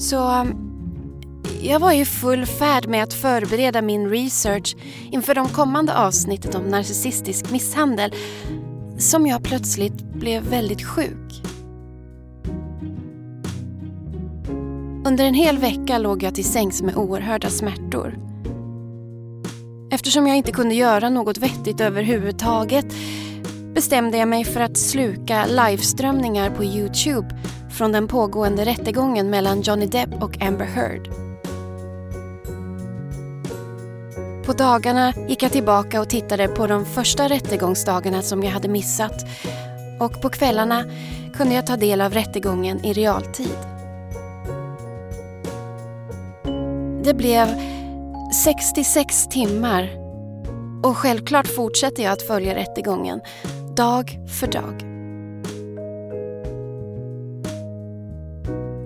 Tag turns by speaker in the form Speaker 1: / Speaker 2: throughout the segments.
Speaker 1: Så um, jag var i full färd med att förbereda min research inför de kommande avsnittet om narcissistisk misshandel som jag plötsligt blev väldigt sjuk. Under en hel vecka låg jag till sängs med oerhörda smärtor. Eftersom jag inte kunde göra något vettigt överhuvudtaget bestämde jag mig för att sluka liveströmningar på Youtube från den pågående rättegången mellan Johnny Depp och Amber Heard. På dagarna gick jag tillbaka och tittade på de första rättegångsdagarna som jag hade missat och på kvällarna kunde jag ta del av rättegången i realtid. Det blev 66 timmar och självklart fortsätter jag att följa rättegången dag för dag.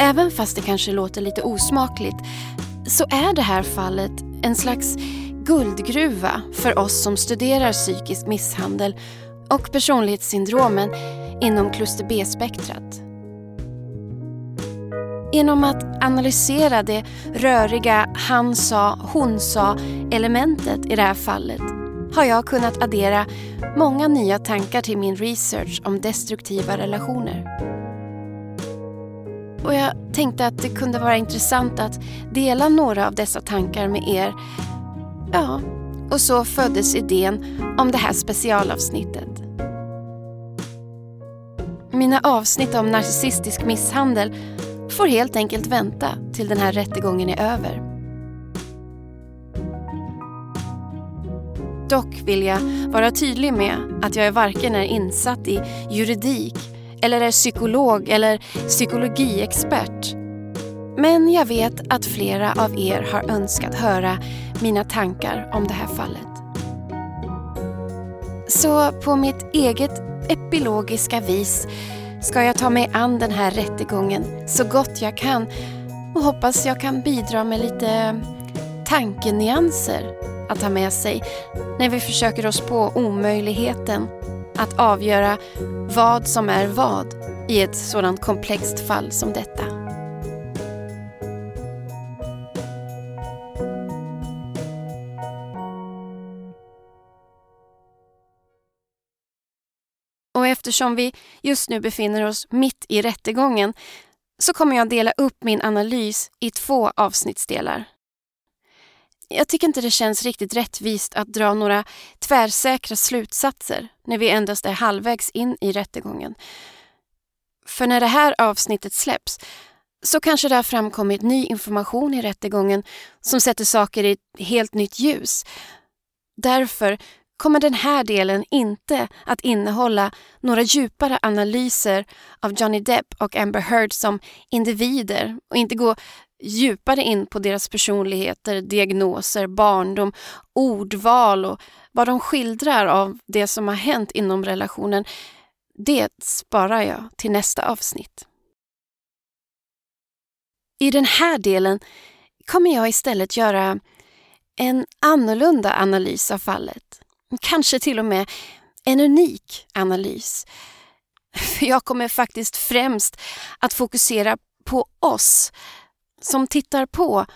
Speaker 1: Även fast det kanske låter lite osmakligt så är det här fallet en slags guldgruva för oss som studerar psykisk misshandel och personlighetssyndromen inom kluster B-spektrat. Genom att analysera det röriga han sa, hon sa elementet i det här fallet har jag kunnat addera många nya tankar till min research om destruktiva relationer. Och jag tänkte att det kunde vara intressant att dela några av dessa tankar med er. Ja, och så föddes idén om det här specialavsnittet. Mina avsnitt om narcissistisk misshandel får helt enkelt vänta till den här rättegången är över. Dock vill jag vara tydlig med att jag varken är insatt i juridik eller är psykolog eller psykologiexpert. Men jag vet att flera av er har önskat höra mina tankar om det här fallet. Så på mitt eget epilogiska vis ska jag ta mig an den här rättegången så gott jag kan och hoppas jag kan bidra med lite tankenyanser att ha med sig när vi försöker oss på omöjligheten att avgöra vad som är vad i ett sådant komplext fall som detta. Och eftersom vi just nu befinner oss mitt i rättegången så kommer jag dela upp min analys i två avsnittsdelar. Jag tycker inte det känns riktigt rättvist att dra några tvärsäkra slutsatser när vi endast är halvvägs in i rättegången. För när det här avsnittet släpps så kanske det har framkommit ny information i rättegången som sätter saker i ett helt nytt ljus. Därför kommer den här delen inte att innehålla några djupare analyser av Johnny Depp och Amber Heard som individer och inte gå djupare in på deras personligheter, diagnoser, barndom, ordval och vad de skildrar av det som har hänt inom relationen. Det sparar jag till nästa avsnitt. I den här delen kommer jag istället göra en annorlunda analys av fallet. Kanske till och med en unik analys. För jag kommer faktiskt främst att fokusera på oss som tittar på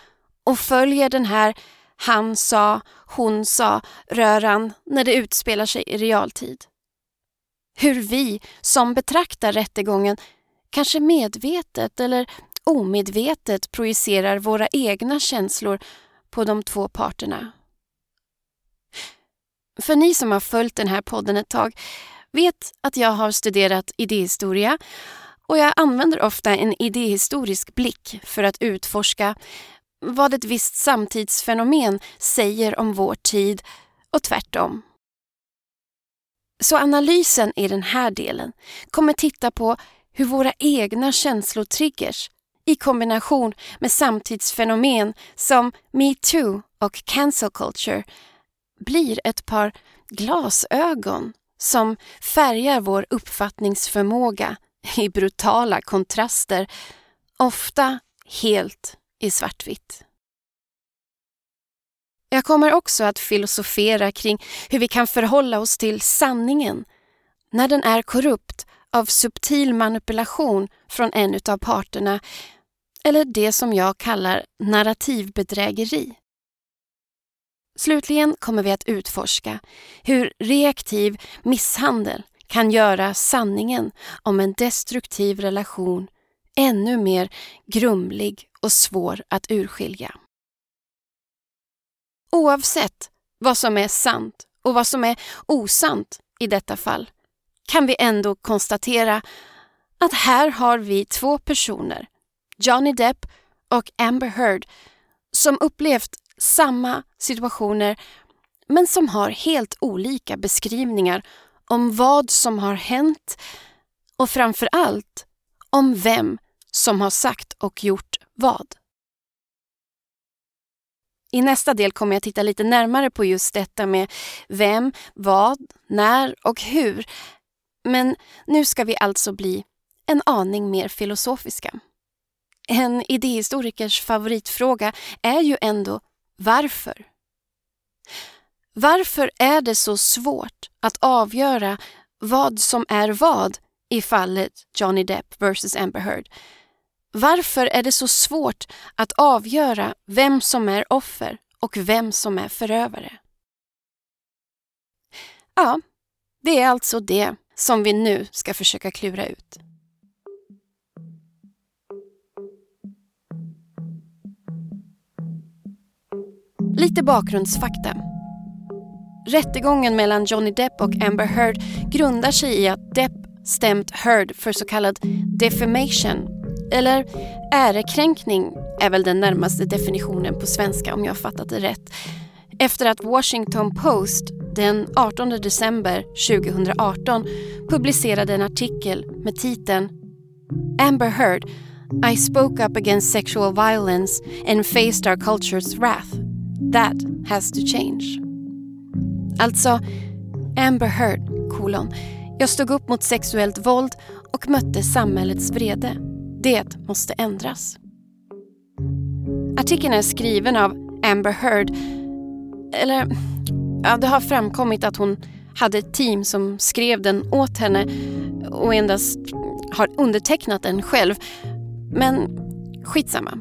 Speaker 1: och följer den här han sa, hon sa röran när det utspelar sig i realtid. Hur vi som betraktar rättegången kanske medvetet eller omedvetet projicerar våra egna känslor på de två parterna. För ni som har följt den här podden ett tag vet att jag har studerat idéhistoria och jag använder ofta en idéhistorisk blick för att utforska vad ett visst samtidsfenomen säger om vår tid och tvärtom. Så analysen i den här delen kommer titta på hur våra egna känslotriggers i kombination med samtidsfenomen som metoo och cancel culture blir ett par glasögon som färgar vår uppfattningsförmåga i brutala kontraster, ofta helt i svartvitt. Jag kommer också att filosofera kring hur vi kan förhålla oss till sanningen när den är korrupt av subtil manipulation från en av parterna eller det som jag kallar narrativbedrägeri. Slutligen kommer vi att utforska hur reaktiv misshandel kan göra sanningen om en destruktiv relation ännu mer grumlig och svår att urskilja. Oavsett vad som är sant och vad som är osant i detta fall kan vi ändå konstatera att här har vi två personer, Johnny Depp och Amber Heard, som upplevt samma situationer men som har helt olika beskrivningar om vad som har hänt och framför allt om vem som har sagt och gjort vad. I nästa del kommer jag titta lite närmare på just detta med vem, vad, när och hur. Men nu ska vi alltså bli en aning mer filosofiska. En idéhistorikers favoritfråga är ju ändå varför? Varför är det så svårt att avgöra vad som är vad i fallet Johnny Depp vs Amber Heard? Varför är det så svårt att avgöra vem som är offer och vem som är förövare? Ja, det är alltså det som vi nu ska försöka klura ut. Lite bakgrundsfakta. Rättegången mellan Johnny Depp och Amber Heard grundar sig i att Depp stämt Heard för så kallad defamation eller ärekränkning är väl den närmaste definitionen på svenska om jag fattat det rätt. Efter att Washington Post den 18 december 2018 publicerade en artikel med titeln Amber Heard I spoke up against sexual violence and faced our culture's wrath. That has to change. Alltså, Amber Heard, kolon. Jag stod upp mot sexuellt våld och mötte samhällets vrede. Det måste ändras. Artikeln är skriven av Amber Heard. Eller, ja, det har framkommit att hon hade ett team som skrev den åt henne och endast har undertecknat den själv. Men skitsamma.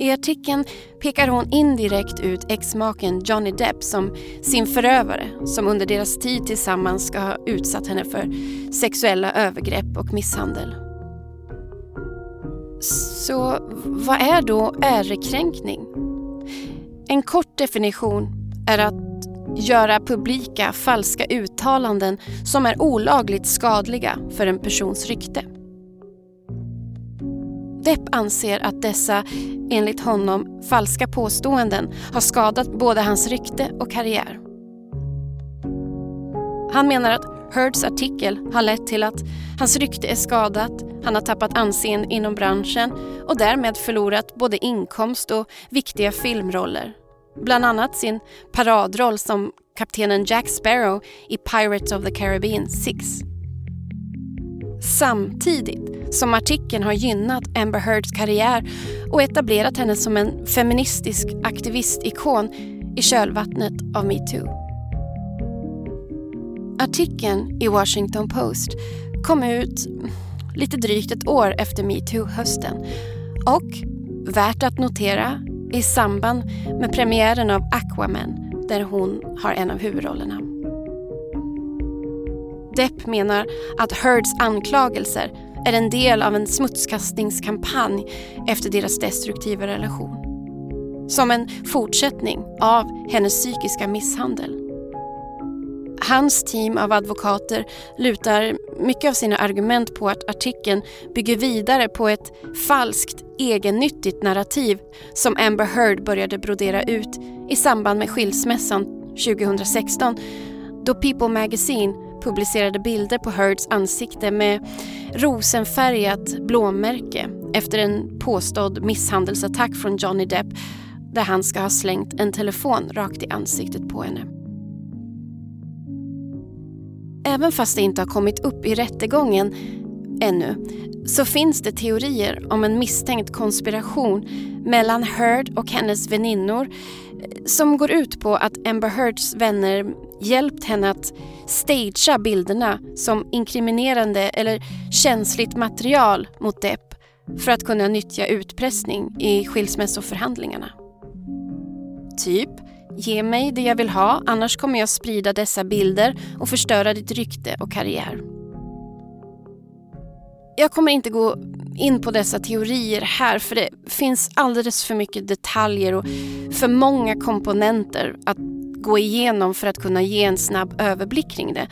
Speaker 1: I artikeln pekar hon indirekt ut exmaken Johnny Depp som sin förövare som under deras tid tillsammans ska ha utsatt henne för sexuella övergrepp och misshandel. Så vad är då ärekränkning? En kort definition är att göra publika falska uttalanden som är olagligt skadliga för en persons rykte. Depp anser att dessa, enligt honom, falska påståenden har skadat både hans rykte och karriär. Han menar att Heards artikel har lett till att hans rykte är skadat, han har tappat anseende inom branschen och därmed förlorat både inkomst och viktiga filmroller. Bland annat sin paradroll som kaptenen Jack Sparrow i Pirates of the Caribbean 6. Samtidigt som artikeln har gynnat Amber Heards karriär och etablerat henne som en feministisk aktivistikon i kölvattnet av metoo. Artikeln i Washington Post kom ut lite drygt ett år efter metoo-hösten och, värt att notera, i samband med premiären av Aquaman där hon har en av huvudrollerna. Depp menar att Heards anklagelser är en del av en smutskastningskampanj efter deras destruktiva relation. Som en fortsättning av hennes psykiska misshandel. Hans team av advokater lutar mycket av sina argument på att artikeln bygger vidare på ett falskt egennyttigt narrativ som Amber Heard började brodera ut i samband med skilsmässan 2016 då People Magazine publicerade bilder på Heards ansikte med rosenfärgat blåmärke efter en påstådd misshandelsattack från Johnny Depp där han ska ha slängt en telefon rakt i ansiktet på henne. Även fast det inte har kommit upp i rättegången ännu så finns det teorier om en misstänkt konspiration mellan Heard och hennes väninnor eh, som går ut på att Amber Heards vänner hjälpt henne att stagea bilderna som inkriminerande eller känsligt material mot Depp för att kunna nyttja utpressning i skilsmässoförhandlingarna. Typ, ge mig det jag vill ha annars kommer jag sprida dessa bilder och förstöra ditt rykte och karriär. Jag kommer inte gå in på dessa teorier här för det finns alldeles för mycket detaljer och för många komponenter att gå igenom för att kunna ge en snabb överblick kring det.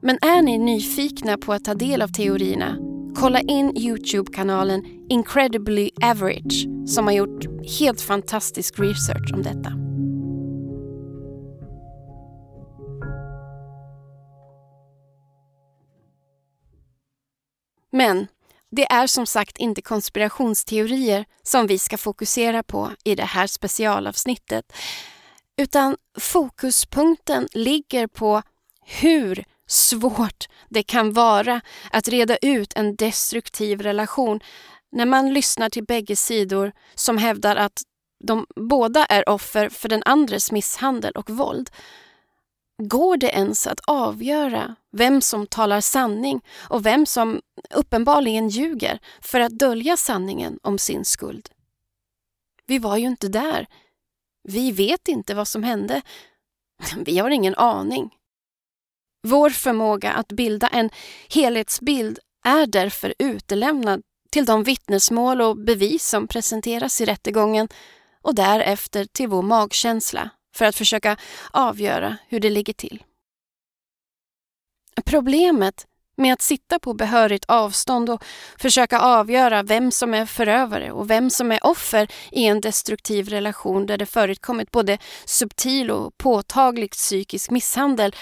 Speaker 1: Men är ni nyfikna på att ta del av teorierna, kolla in Youtube-kanalen Incredibly Average som har gjort helt fantastisk research om detta. Men det är som sagt inte konspirationsteorier som vi ska fokusera på i det här specialavsnittet. Utan fokuspunkten ligger på hur svårt det kan vara att reda ut en destruktiv relation när man lyssnar till bägge sidor som hävdar att de båda är offer för den andres misshandel och våld. Går det ens att avgöra vem som talar sanning och vem som uppenbarligen ljuger för att dölja sanningen om sin skuld? Vi var ju inte där. Vi vet inte vad som hände. Vi har ingen aning. Vår förmåga att bilda en helhetsbild är därför utelämnad till de vittnesmål och bevis som presenteras i rättegången och därefter till vår magkänsla för att försöka avgöra hur det ligger till. Problemet med att sitta på behörigt avstånd och försöka avgöra vem som är förövare och vem som är offer i en destruktiv relation där det förekommit både subtil och påtaglig psykisk misshandel,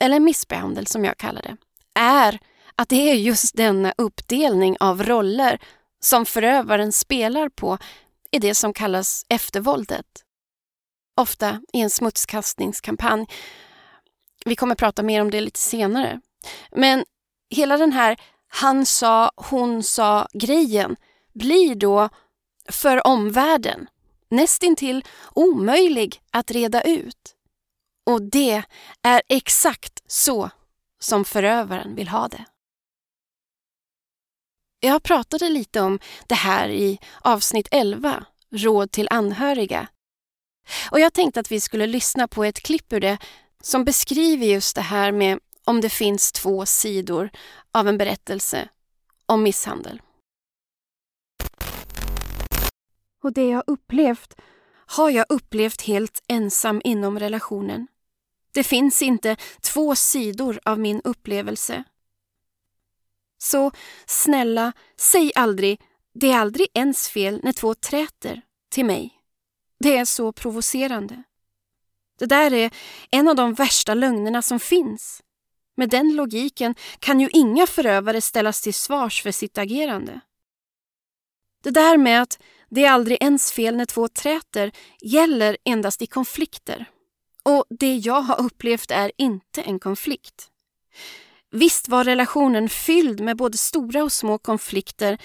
Speaker 1: eller missbehandel som jag kallar det, är att det är just denna uppdelning av roller som förövaren spelar på i det som kallas eftervåldet. Ofta i en smutskastningskampanj. Vi kommer prata mer om det lite senare. Men hela den här han sa, hon sa grejen blir då för omvärlden nästintill omöjlig att reda ut. Och det är exakt så som förövaren vill ha det. Jag pratade lite om det här i avsnitt 11, Råd till anhöriga. Och jag tänkte att vi skulle lyssna på ett klipp ur det som beskriver just det här med om det finns två sidor av en berättelse om misshandel. Och det jag upplevt har jag upplevt helt ensam inom relationen. Det finns inte två sidor av min upplevelse. Så snälla, säg aldrig det är aldrig ens fel när två träter till mig. Det är så provocerande. Det där är en av de värsta lögnerna som finns. Med den logiken kan ju inga förövare ställas till svars för sitt agerande. Det där med att det är aldrig ens fel när två träter gäller endast i konflikter. Och det jag har upplevt är inte en konflikt. Visst var relationen fylld med både stora och små konflikter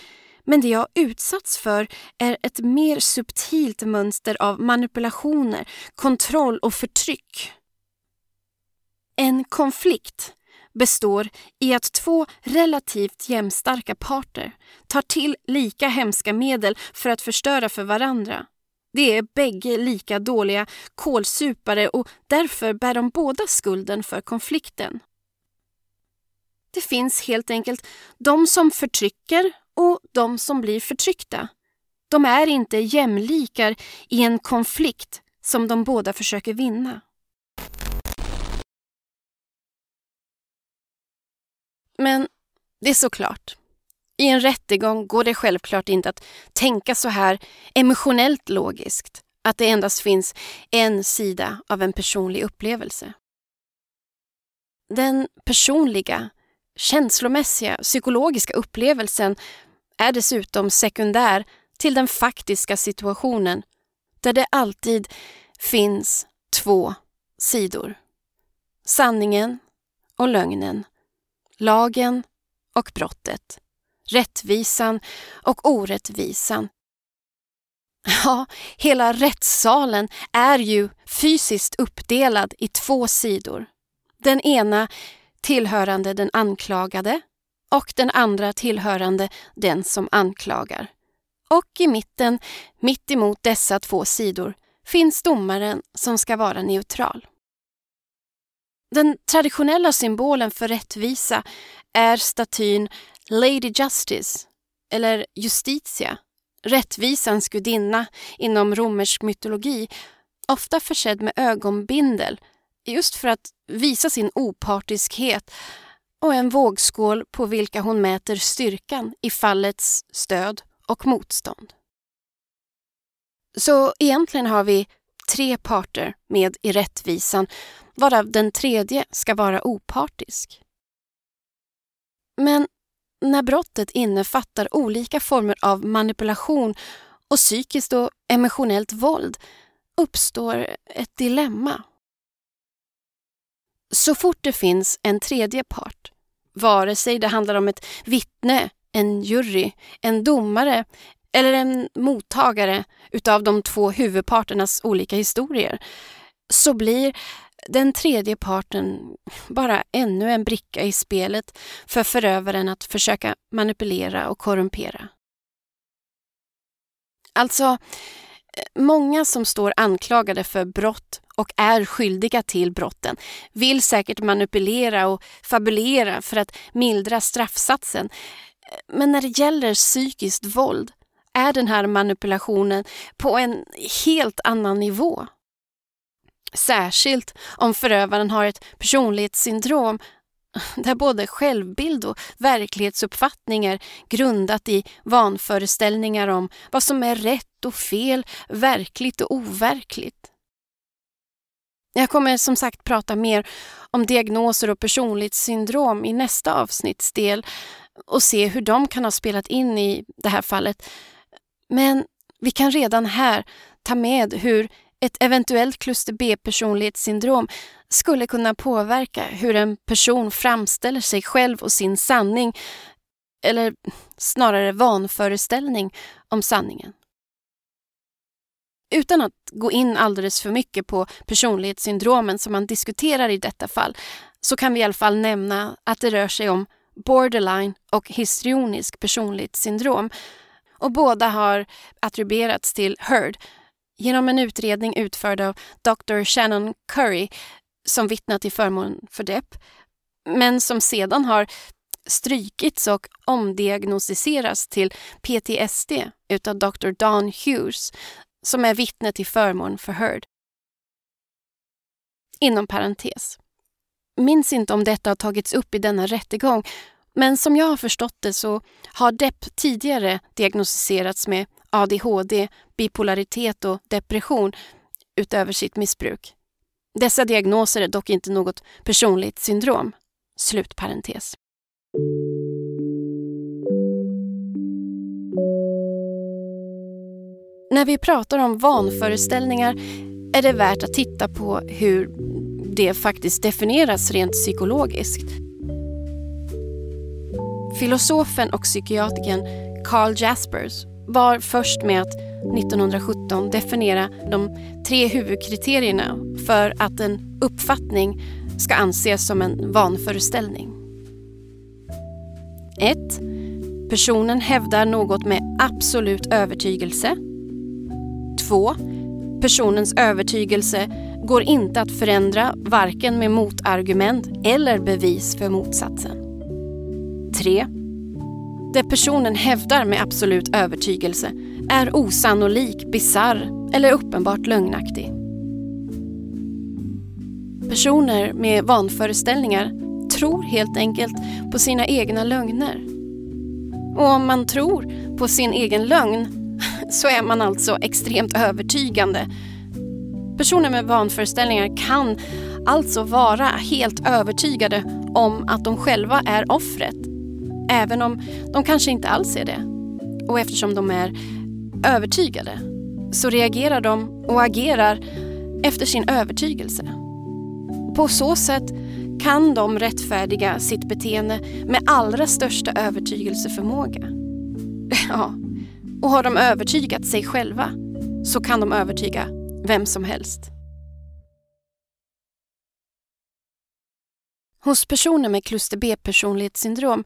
Speaker 1: men det jag utsatts för är ett mer subtilt mönster av manipulationer, kontroll och förtryck. En konflikt består i att två relativt jämnstarka parter tar till lika hemska medel för att förstöra för varandra. Det är bägge lika dåliga kolsupare och därför bär de båda skulden för konflikten. Det finns helt enkelt de som förtrycker och de som blir förtryckta. De är inte jämlikar i en konflikt som de båda försöker vinna. Men det är såklart. I en rättegång går det självklart inte att tänka så här emotionellt logiskt, att det endast finns en sida av en personlig upplevelse. Den personliga, känslomässiga, psykologiska upplevelsen är dessutom sekundär till den faktiska situationen där det alltid finns två sidor. Sanningen och lögnen. Lagen och brottet. Rättvisan och orättvisan. Ja, hela rättssalen är ju fysiskt uppdelad i två sidor. Den ena tillhörande den anklagade och den andra tillhörande den som anklagar. Och i mitten, mitt emot dessa två sidor, finns domaren som ska vara neutral. Den traditionella symbolen för rättvisa är statyn Lady Justice, eller Justitia, rättvisans gudinna inom romersk mytologi, ofta försedd med ögonbindel, just för att visa sin opartiskhet och en vågskål på vilka hon mäter styrkan i fallets stöd och motstånd. Så egentligen har vi tre parter med i rättvisan, varav den tredje ska vara opartisk. Men när brottet innefattar olika former av manipulation och psykiskt och emotionellt våld uppstår ett dilemma. Så fort det finns en tredje part, vare sig det handlar om ett vittne, en jury, en domare eller en mottagare utav de två huvudparternas olika historier, så blir den tredje parten bara ännu en bricka i spelet för förövaren att försöka manipulera och korrumpera. Alltså, många som står anklagade för brott och är skyldiga till brotten vill säkert manipulera och fabulera för att mildra straffsatsen. Men när det gäller psykiskt våld är den här manipulationen på en helt annan nivå. Särskilt om förövaren har ett personlighetssyndrom där både självbild och verklighetsuppfattning är grundat i vanföreställningar om vad som är rätt och fel, verkligt och overkligt. Jag kommer som sagt prata mer om diagnoser och personlighetssyndrom i nästa avsnittsdel och se hur de kan ha spelat in i det här fallet. Men vi kan redan här ta med hur ett eventuellt kluster B-personlighetssyndrom skulle kunna påverka hur en person framställer sig själv och sin sanning, eller snarare vanföreställning om sanningen. Utan att gå in alldeles för mycket på personlighetssyndromen som man diskuterar i detta fall så kan vi i alla fall nämna att det rör sig om borderline och histrionisk personlighetssyndrom och båda har attribuerats till Heard genom en utredning utförd av Dr. Shannon Curry som vittnat till förmån för Depp, men som sedan har strykits och omdiagnostiserats till PTSD utav Dr. Don Hughes som är vittne till förmån för Heard. Inom parentes. Minns inte om detta har tagits upp i denna rättegång men som jag har förstått det så har Depp tidigare diagnostiserats med ADHD, bipolaritet och depression utöver sitt missbruk. Dessa diagnoser är dock inte något personligt syndrom. Slutparentes. När vi pratar om vanföreställningar är det värt att titta på hur det faktiskt definieras rent psykologiskt. Filosofen och psykiatriken Carl Jaspers var först med att 1917 definiera de tre huvudkriterierna för att en uppfattning ska anses som en vanföreställning. 1. Personen hävdar något med absolut övertygelse. 2. Personens övertygelse går inte att förändra varken med motargument eller bevis för motsatsen. 3. Det personen hävdar med absolut övertygelse är osannolik, bizarr eller uppenbart lögnaktig. Personer med vanföreställningar tror helt enkelt på sina egna lögner. Och om man tror på sin egen lögn så är man alltså extremt övertygande. Personer med vanföreställningar kan alltså vara helt övertygade om att de själva är offret även om de kanske inte alls är det. Och eftersom de är övertygade så reagerar de och agerar efter sin övertygelse. På så sätt kan de rättfärdiga sitt beteende med allra största övertygelseförmåga. Ja, och har de övertygat sig själva så kan de övertyga vem som helst. Hos personer med kluster B-personlighetssyndrom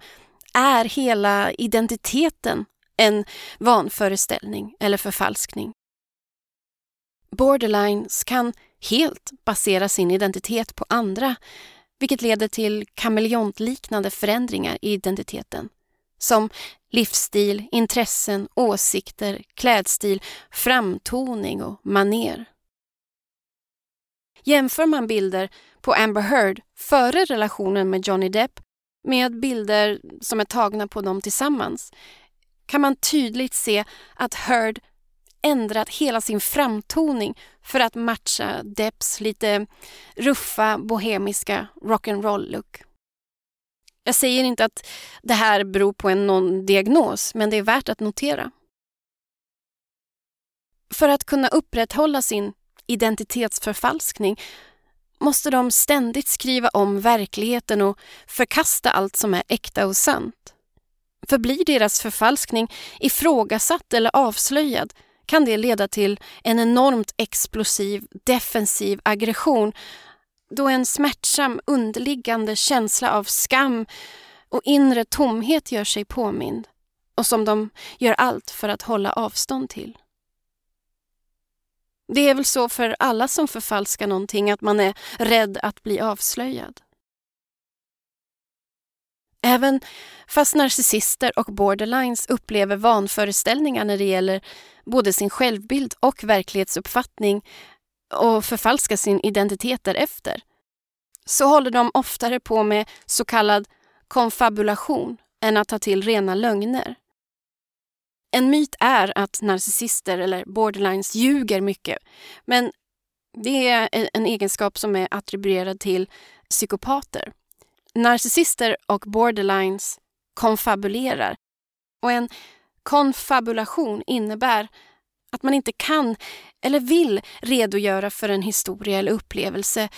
Speaker 1: är hela identiteten en vanföreställning eller förfalskning. Borderlines kan helt basera sin identitet på andra vilket leder till kameleontliknande förändringar i identiteten som livsstil, intressen, åsikter, klädstil, framtoning och maner. Jämför man bilder på Amber Heard före relationen med Johnny Depp med bilder som är tagna på dem tillsammans kan man tydligt se att Heard ändrat hela sin framtoning för att matcha Depps lite ruffa bohemiska rock'n'roll-look. Jag säger inte att det här beror på en någon diagnos, men det är värt att notera. För att kunna upprätthålla sin identitetsförfalskning måste de ständigt skriva om verkligheten och förkasta allt som är äkta och sant. För blir deras förfalskning ifrågasatt eller avslöjad kan det leda till en enormt explosiv defensiv aggression då en smärtsam underliggande känsla av skam och inre tomhet gör sig påmind och som de gör allt för att hålla avstånd till. Det är väl så för alla som förfalskar någonting att man är rädd att bli avslöjad. Även fast narcissister och borderlines upplever vanföreställningar när det gäller både sin självbild och verklighetsuppfattning och förfalskar sin identitet därefter, så håller de oftare på med så kallad konfabulation än att ta till rena lögner. En myt är att narcissister eller borderlines ljuger mycket, men det är en egenskap som är attribuerad till psykopater. Narcissister och borderlines konfabulerar. Och en konfabulation innebär att man inte kan eller vill redogöra för en historia eller upplevelse,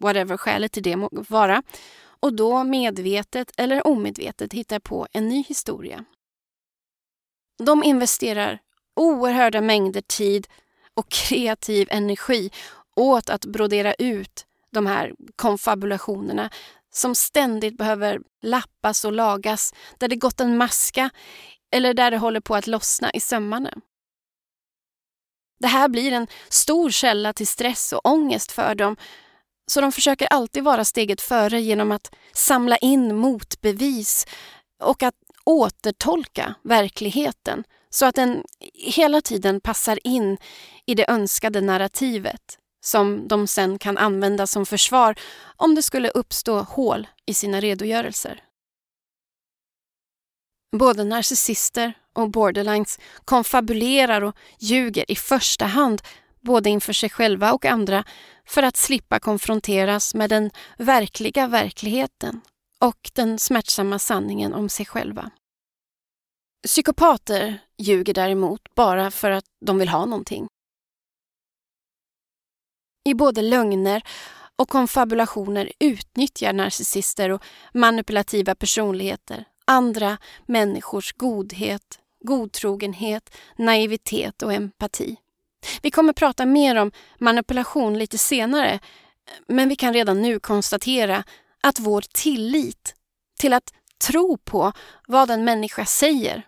Speaker 1: whatever skälet till det må vara, och då medvetet eller omedvetet hittar på en ny historia. De investerar oerhörda mängder tid och kreativ energi åt att brodera ut de här konfabulationerna som ständigt behöver lappas och lagas, där det gått en maska eller där det håller på att lossna i sömmarna. Det här blir en stor källa till stress och ångest för dem så de försöker alltid vara steget före genom att samla in motbevis och att återtolka verkligheten så att den hela tiden passar in i det önskade narrativet som de sen kan använda som försvar om det skulle uppstå hål i sina redogörelser. Både narcissister och borderlines konfabulerar och ljuger i första hand både inför sig själva och andra för att slippa konfronteras med den verkliga verkligheten och den smärtsamma sanningen om sig själva. Psykopater ljuger däremot bara för att de vill ha någonting. I både lögner och konfabulationer utnyttjar narcissister och manipulativa personligheter andra människors godhet, godtrogenhet, naivitet och empati. Vi kommer prata mer om manipulation lite senare, men vi kan redan nu konstatera att vår tillit till att tro på vad en människa säger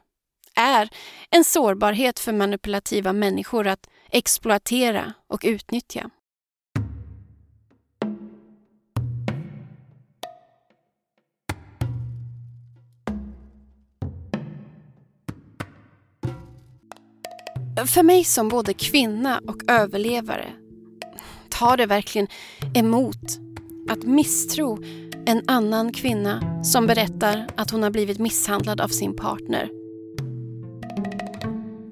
Speaker 1: är en sårbarhet för manipulativa människor att exploatera och utnyttja. För mig som både kvinna och överlevare tar det verkligen emot att misstro en annan kvinna som berättar att hon har blivit misshandlad av sin partner.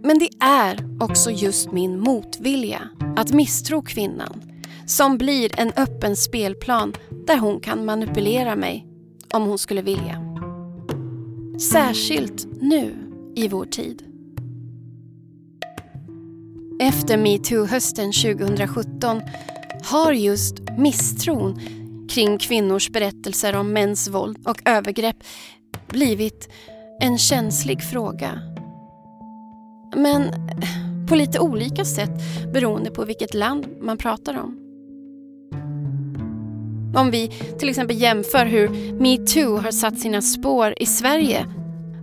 Speaker 1: Men det är också just min motvilja att misstro kvinnan som blir en öppen spelplan där hon kan manipulera mig om hon skulle vilja. Särskilt nu i vår tid. Efter metoo-hösten 2017 har just misstron kring kvinnors berättelser om mäns våld och övergrepp blivit en känslig fråga. Men på lite olika sätt beroende på vilket land man pratar om. Om vi till exempel jämför hur metoo har satt sina spår i Sverige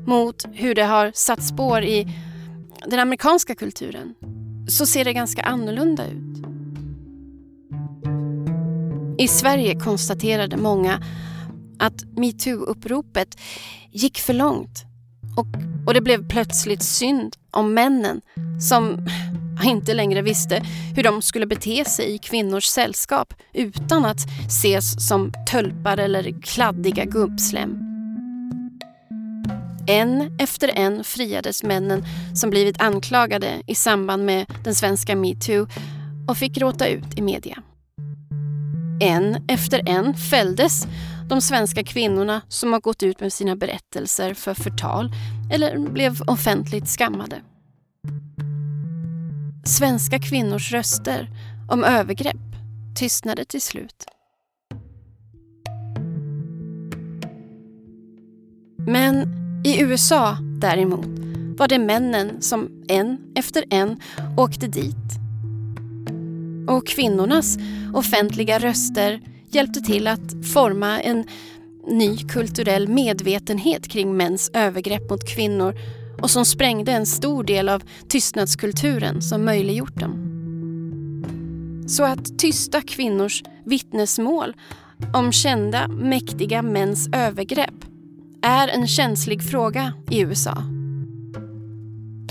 Speaker 1: mot hur det har satt spår i den amerikanska kulturen så ser det ganska annorlunda ut. I Sverige konstaterade många att metoo-uppropet gick för långt och, och det blev plötsligt synd om männen som inte längre visste hur de skulle bete sig i kvinnors sällskap utan att ses som tölpar eller kladdiga gubbslem. En efter en friades männen som blivit anklagade i samband med den svenska metoo och fick råta ut i media. En efter en fälldes de svenska kvinnorna som har gått ut med sina berättelser för förtal eller blev offentligt skammade. Svenska kvinnors röster om övergrepp tystnade till slut. Men i USA däremot var det männen som en efter en åkte dit. Och kvinnornas offentliga röster hjälpte till att forma en ny kulturell medvetenhet kring mäns övergrepp mot kvinnor och som sprängde en stor del av tystnadskulturen som möjliggjort dem. Så att tysta kvinnors vittnesmål om kända mäktiga mäns övergrepp är en känslig fråga i USA.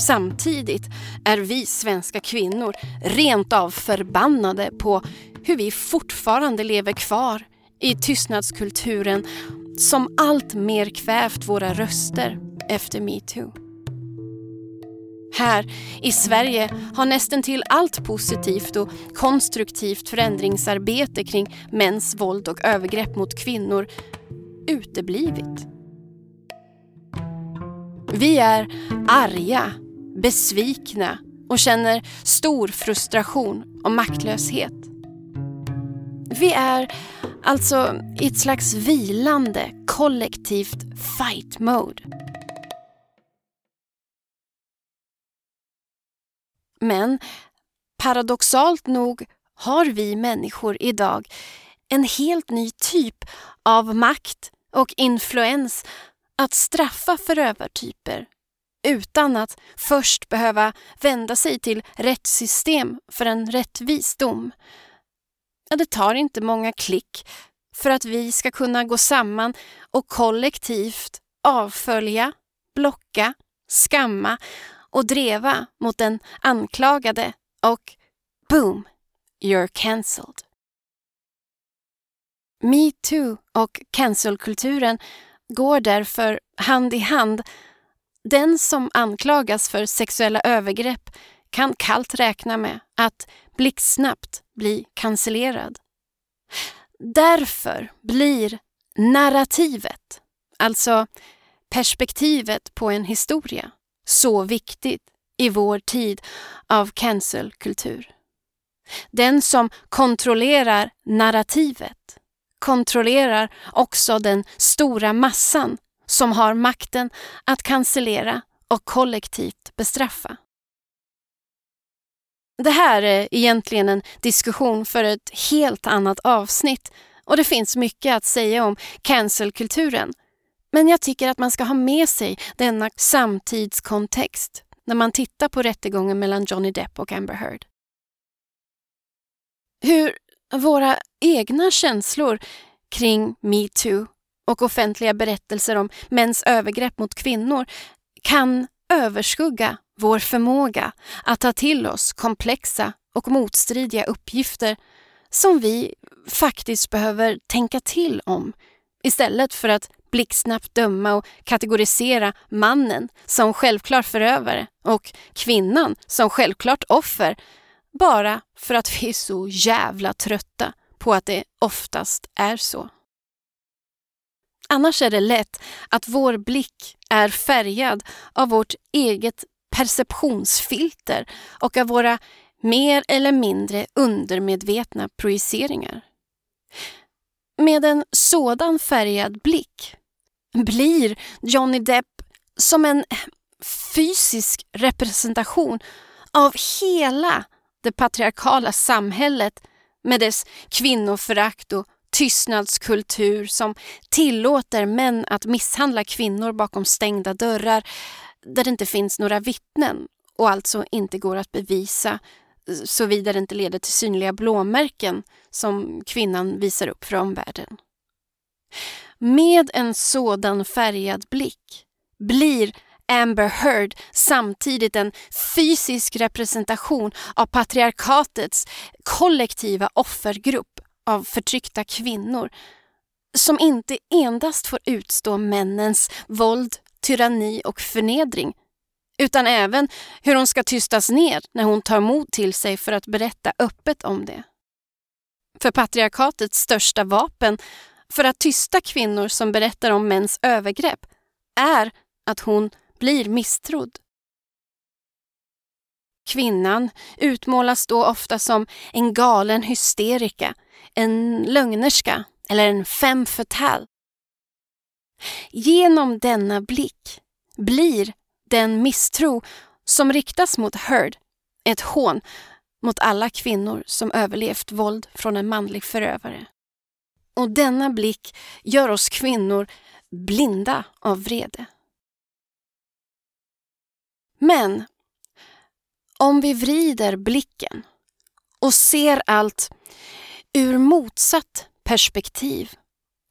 Speaker 1: Samtidigt är vi svenska kvinnor rent av förbannade på hur vi fortfarande lever kvar i tystnadskulturen som allt mer kvävt våra röster efter metoo. Här i Sverige har nästan till allt positivt och konstruktivt förändringsarbete kring mäns våld och övergrepp mot kvinnor uteblivit. Vi är arga, besvikna och känner stor frustration och maktlöshet. Vi är alltså i ett slags vilande kollektivt fight mode. Men paradoxalt nog har vi människor idag en helt ny typ av makt och influens att straffa förövartyper utan att först behöva vända sig till rättssystem för en rättvis dom. det tar inte många klick för att vi ska kunna gå samman och kollektivt avfölja, blocka, skamma och dreva mot den anklagade och boom, you're cancelled. Metoo och cancelkulturen går därför hand i hand. Den som anklagas för sexuella övergrepp kan kallt räkna med att blixtsnabbt bli cancellerad. Därför blir narrativet, alltså perspektivet på en historia, så viktigt i vår tid av cancelkultur. Den som kontrollerar narrativet kontrollerar också den stora massan som har makten att cancellera och kollektivt bestraffa. Det här är egentligen en diskussion för ett helt annat avsnitt och det finns mycket att säga om cancelkulturen men jag tycker att man ska ha med sig denna samtidskontext när man tittar på rättegången mellan Johnny Depp och Amber Heard. Hur våra egna känslor kring metoo och offentliga berättelser om mäns övergrepp mot kvinnor kan överskugga vår förmåga att ta till oss komplexa och motstridiga uppgifter som vi faktiskt behöver tänka till om istället för att blixtsnabbt döma och kategorisera mannen som självklar förövare och kvinnan som självklart offer bara för att vi är så jävla trötta på att det oftast är så. Annars är det lätt att vår blick är färgad av vårt eget perceptionsfilter och av våra mer eller mindre undermedvetna projiceringar. Med en sådan färgad blick blir Johnny Depp som en fysisk representation av hela det patriarkala samhället med dess kvinnoförakt och tystnadskultur som tillåter män att misshandla kvinnor bakom stängda dörrar där det inte finns några vittnen och alltså inte går att bevisa såvida det inte leder till synliga blåmärken som kvinnan visar upp för omvärlden. Med en sådan färgad blick blir Amber Heard samtidigt en fysisk representation av patriarkatets kollektiva offergrupp av förtryckta kvinnor som inte endast får utstå männens våld, tyranni och förnedring utan även hur hon ska tystas ner när hon tar mod till sig för att berätta öppet om det. För patriarkatets största vapen för att tysta kvinnor som berättar om mäns övergrepp är att hon blir misstrodd. Kvinnan utmålas då ofta som en galen hysterika, en lögnerska eller en femme fatale. Genom denna blick blir den misstro som riktas mot Heard ett hån mot alla kvinnor som överlevt våld från en manlig förövare. Och denna blick gör oss kvinnor blinda av vrede. Men om vi vrider blicken och ser allt ur motsatt perspektiv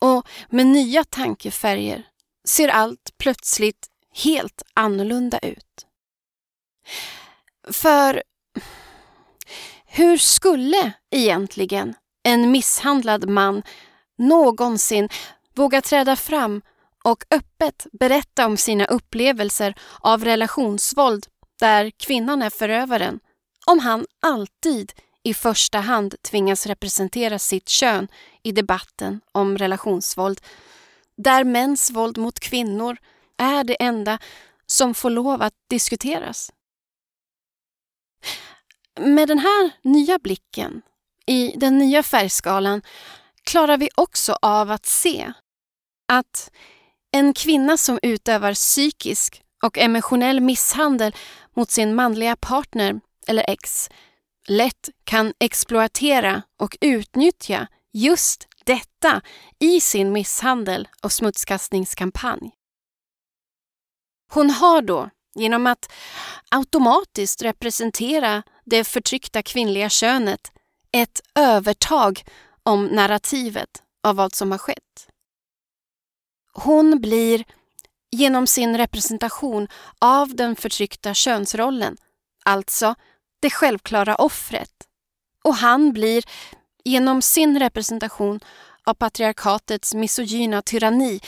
Speaker 1: och med nya tankefärger ser allt plötsligt helt annorlunda ut. För hur skulle egentligen en misshandlad man någonsin våga träda fram och öppet berätta om sina upplevelser av relationsvåld där kvinnan är förövaren om han alltid i första hand tvingas representera sitt kön i debatten om relationsvåld där mäns våld mot kvinnor är det enda som får lov att diskuteras. Med den här nya blicken, i den nya färgskalan, klarar vi också av att se att en kvinna som utövar psykisk och emotionell misshandel mot sin manliga partner eller ex lätt kan exploatera och utnyttja just detta i sin misshandel och smutskastningskampanj. Hon har då, genom att automatiskt representera det förtryckta kvinnliga könet, ett övertag om narrativet av vad som har skett. Hon blir genom sin representation av den förtryckta könsrollen, alltså det självklara offret. Och han blir genom sin representation av patriarkatets misogyna tyranni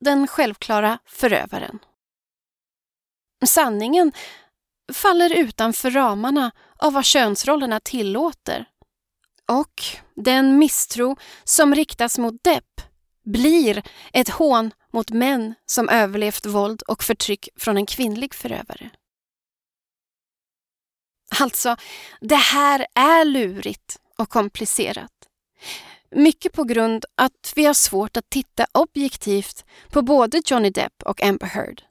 Speaker 1: den självklara förövaren. Sanningen faller utanför ramarna av vad könsrollerna tillåter. Och den misstro som riktas mot Depp blir ett hån mot män som överlevt våld och förtryck från en kvinnlig förövare. Alltså, det här är lurigt och komplicerat. Mycket på grund att vi har svårt att titta objektivt på både Johnny Depp och Amber Heard.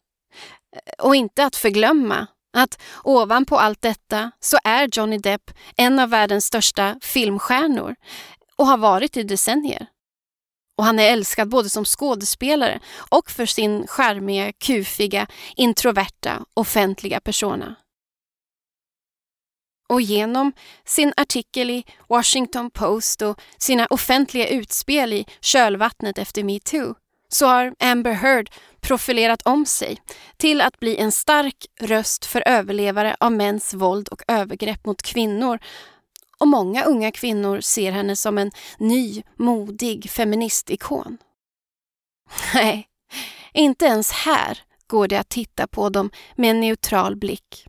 Speaker 1: Och inte att förglömma att ovanpå allt detta så är Johnny Depp en av världens största filmstjärnor och har varit i decennier. Och han är älskad både som skådespelare och för sin charmiga, kufiga, introverta, offentliga persona. Och genom sin artikel i Washington Post och sina offentliga utspel i kölvattnet efter metoo så har Amber Heard profilerat om sig till att bli en stark röst för överlevare av mäns våld och övergrepp mot kvinnor. Och många unga kvinnor ser henne som en ny, modig feministikon. Nej, inte ens här går det att titta på dem med en neutral blick.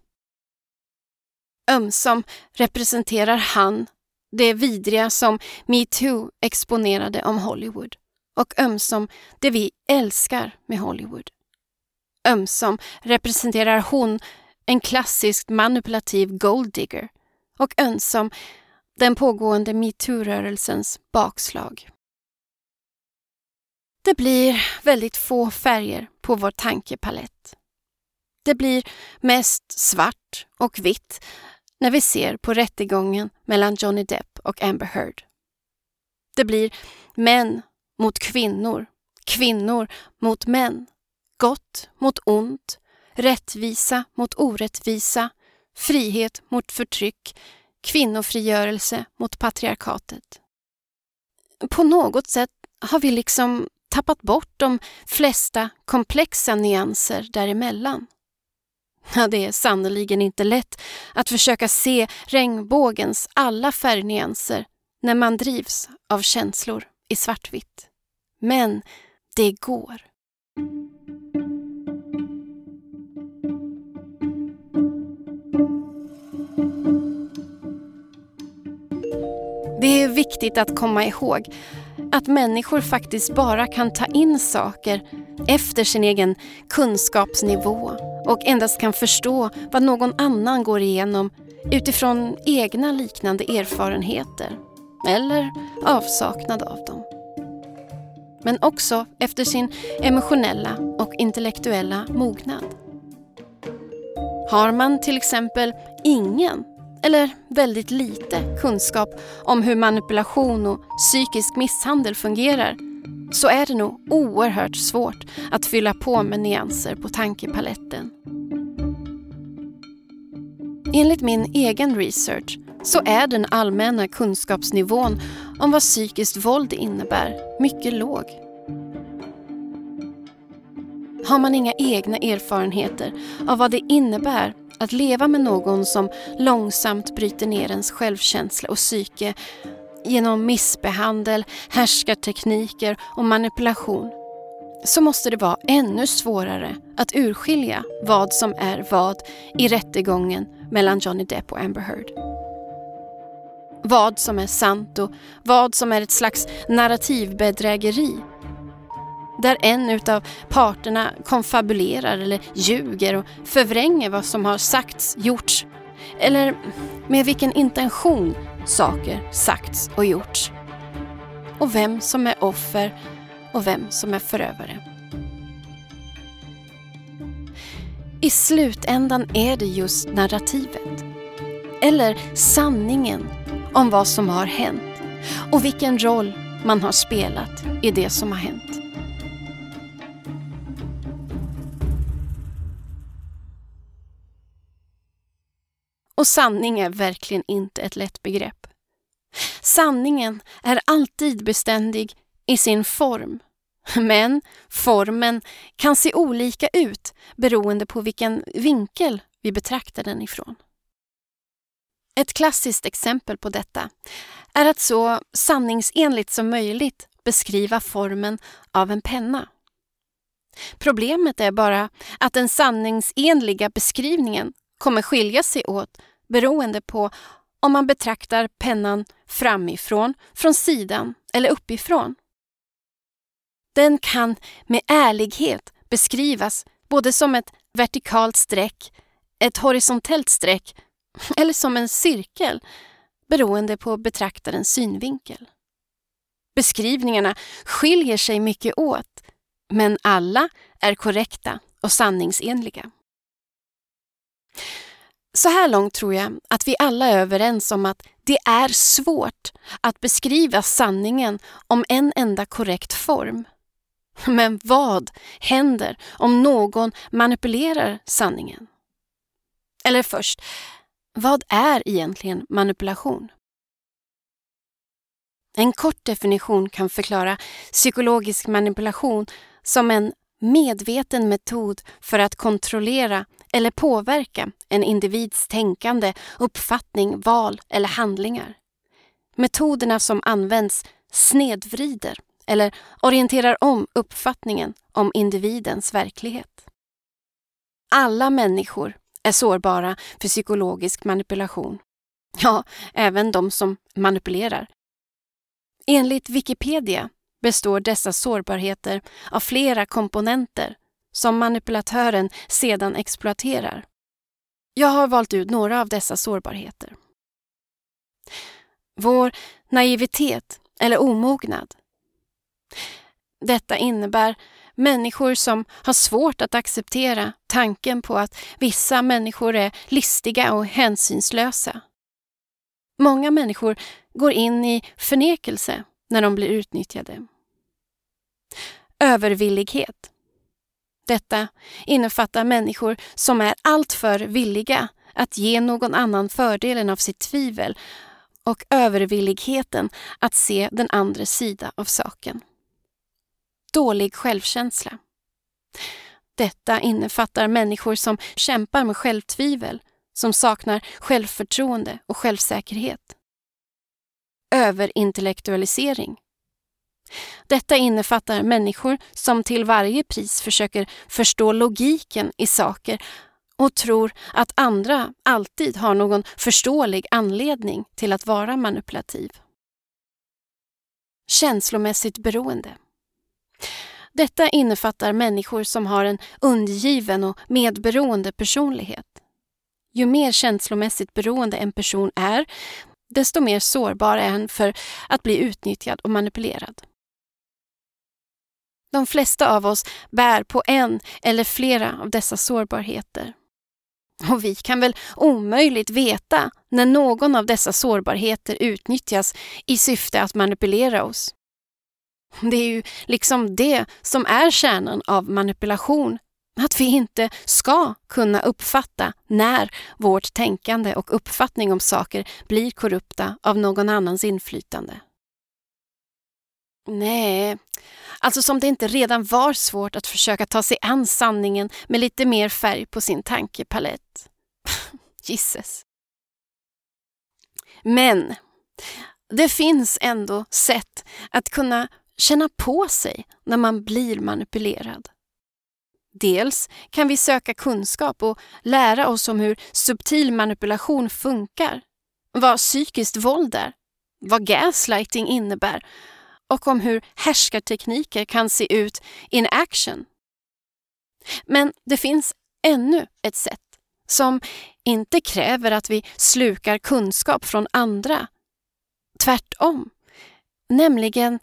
Speaker 1: Ömsom representerar han det vidriga som metoo exponerade om Hollywood och ömsom det vi älskar med Hollywood. Ömsom representerar hon en klassiskt manipulativ golddigger och ömsom den pågående metoo-rörelsens bakslag. Det blir väldigt få färger på vår tankepalett. Det blir mest svart och vitt när vi ser på rättegången mellan Johnny Depp och Amber Heard. Det blir män mot kvinnor, kvinnor mot män, gott mot ont, rättvisa mot orättvisa, frihet mot förtryck, kvinnofrigörelse mot patriarkatet. På något sätt har vi liksom tappat bort de flesta komplexa nyanser däremellan. Ja, det är sannoliken inte lätt att försöka se regnbågens alla färgnyanser när man drivs av känslor i svartvitt. Men det går. Det är viktigt att komma ihåg att människor faktiskt bara kan ta in saker efter sin egen kunskapsnivå och endast kan förstå vad någon annan går igenom utifrån egna liknande erfarenheter eller avsaknad av dem. Men också efter sin emotionella och intellektuella mognad. Har man till exempel ingen eller väldigt lite kunskap om hur manipulation och psykisk misshandel fungerar så är det nog oerhört svårt att fylla på med nyanser på tankepaletten. Enligt min egen research så är den allmänna kunskapsnivån om vad psykiskt våld innebär mycket låg. Har man inga egna erfarenheter av vad det innebär att leva med någon som långsamt bryter ner ens självkänsla och psyke genom missbehandel, härskartekniker och manipulation så måste det vara ännu svårare att urskilja vad som är vad i rättegången mellan Johnny Depp och Amber Heard. Vad som är sant och vad som är ett slags narrativbedrägeri där en utav parterna konfabulerar eller ljuger och förvränger vad som har sagts, gjorts eller med vilken intention saker sagts och gjorts. Och vem som är offer och vem som är förövare. I slutändan är det just narrativet, eller sanningen om vad som har hänt och vilken roll man har spelat i det som har hänt. Och sanning är verkligen inte ett lätt begrepp. Sanningen är alltid beständig i sin form. Men formen kan se olika ut beroende på vilken vinkel vi betraktar den ifrån. Ett klassiskt exempel på detta är att så sanningsenligt som möjligt beskriva formen av en penna. Problemet är bara att den sanningsenliga beskrivningen kommer skilja sig åt beroende på om man betraktar pennan framifrån, från sidan eller uppifrån. Den kan med ärlighet beskrivas både som ett vertikalt streck, ett horisontellt streck eller som en cirkel beroende på betraktarens synvinkel. Beskrivningarna skiljer sig mycket åt men alla är korrekta och sanningsenliga. Så här långt tror jag att vi alla är överens om att det är svårt att beskriva sanningen om en enda korrekt form. Men vad händer om någon manipulerar sanningen? Eller först, vad är egentligen manipulation? En kort definition kan förklara psykologisk manipulation som en medveten metod för att kontrollera eller påverka en individs tänkande, uppfattning, val eller handlingar. Metoderna som används snedvrider eller orienterar om uppfattningen om individens verklighet. Alla människor är sårbara för psykologisk manipulation. Ja, även de som manipulerar. Enligt Wikipedia består dessa sårbarheter av flera komponenter som manipulatören sedan exploaterar. Jag har valt ut några av dessa sårbarheter. Vår naivitet eller omognad. Detta innebär människor som har svårt att acceptera tanken på att vissa människor är listiga och hänsynslösa. Många människor går in i förnekelse när de blir utnyttjade. Övervillighet. Detta innefattar människor som är alltför villiga att ge någon annan fördelen av sitt tvivel och övervilligheten att se den andra sida av saken. Dålig självkänsla. Detta innefattar människor som kämpar med självtvivel, som saknar självförtroende och självsäkerhet. Överintellektualisering. Detta innefattar människor som till varje pris försöker förstå logiken i saker och tror att andra alltid har någon förståelig anledning till att vara manipulativ. Känslomässigt beroende. Detta innefattar människor som har en undergiven och medberoende personlighet. Ju mer känslomässigt beroende en person är, desto mer sårbar är han för att bli utnyttjad och manipulerad. De flesta av oss bär på en eller flera av dessa sårbarheter. Och vi kan väl omöjligt veta när någon av dessa sårbarheter utnyttjas i syfte att manipulera oss. Det är ju liksom det som är kärnan av manipulation. Att vi inte ska kunna uppfatta när vårt tänkande och uppfattning om saker blir korrupta av någon annans inflytande. Nej, alltså som det inte redan var svårt att försöka ta sig an sanningen med lite mer färg på sin tankepalett. Gisses. Men det finns ändå sätt att kunna känna på sig när man blir manipulerad. Dels kan vi söka kunskap och lära oss om hur subtil manipulation funkar, vad psykiskt våld är, vad gaslighting innebär och om hur härskartekniker kan se ut in action. Men det finns ännu ett sätt som inte kräver att vi slukar kunskap från andra. Tvärtom, nämligen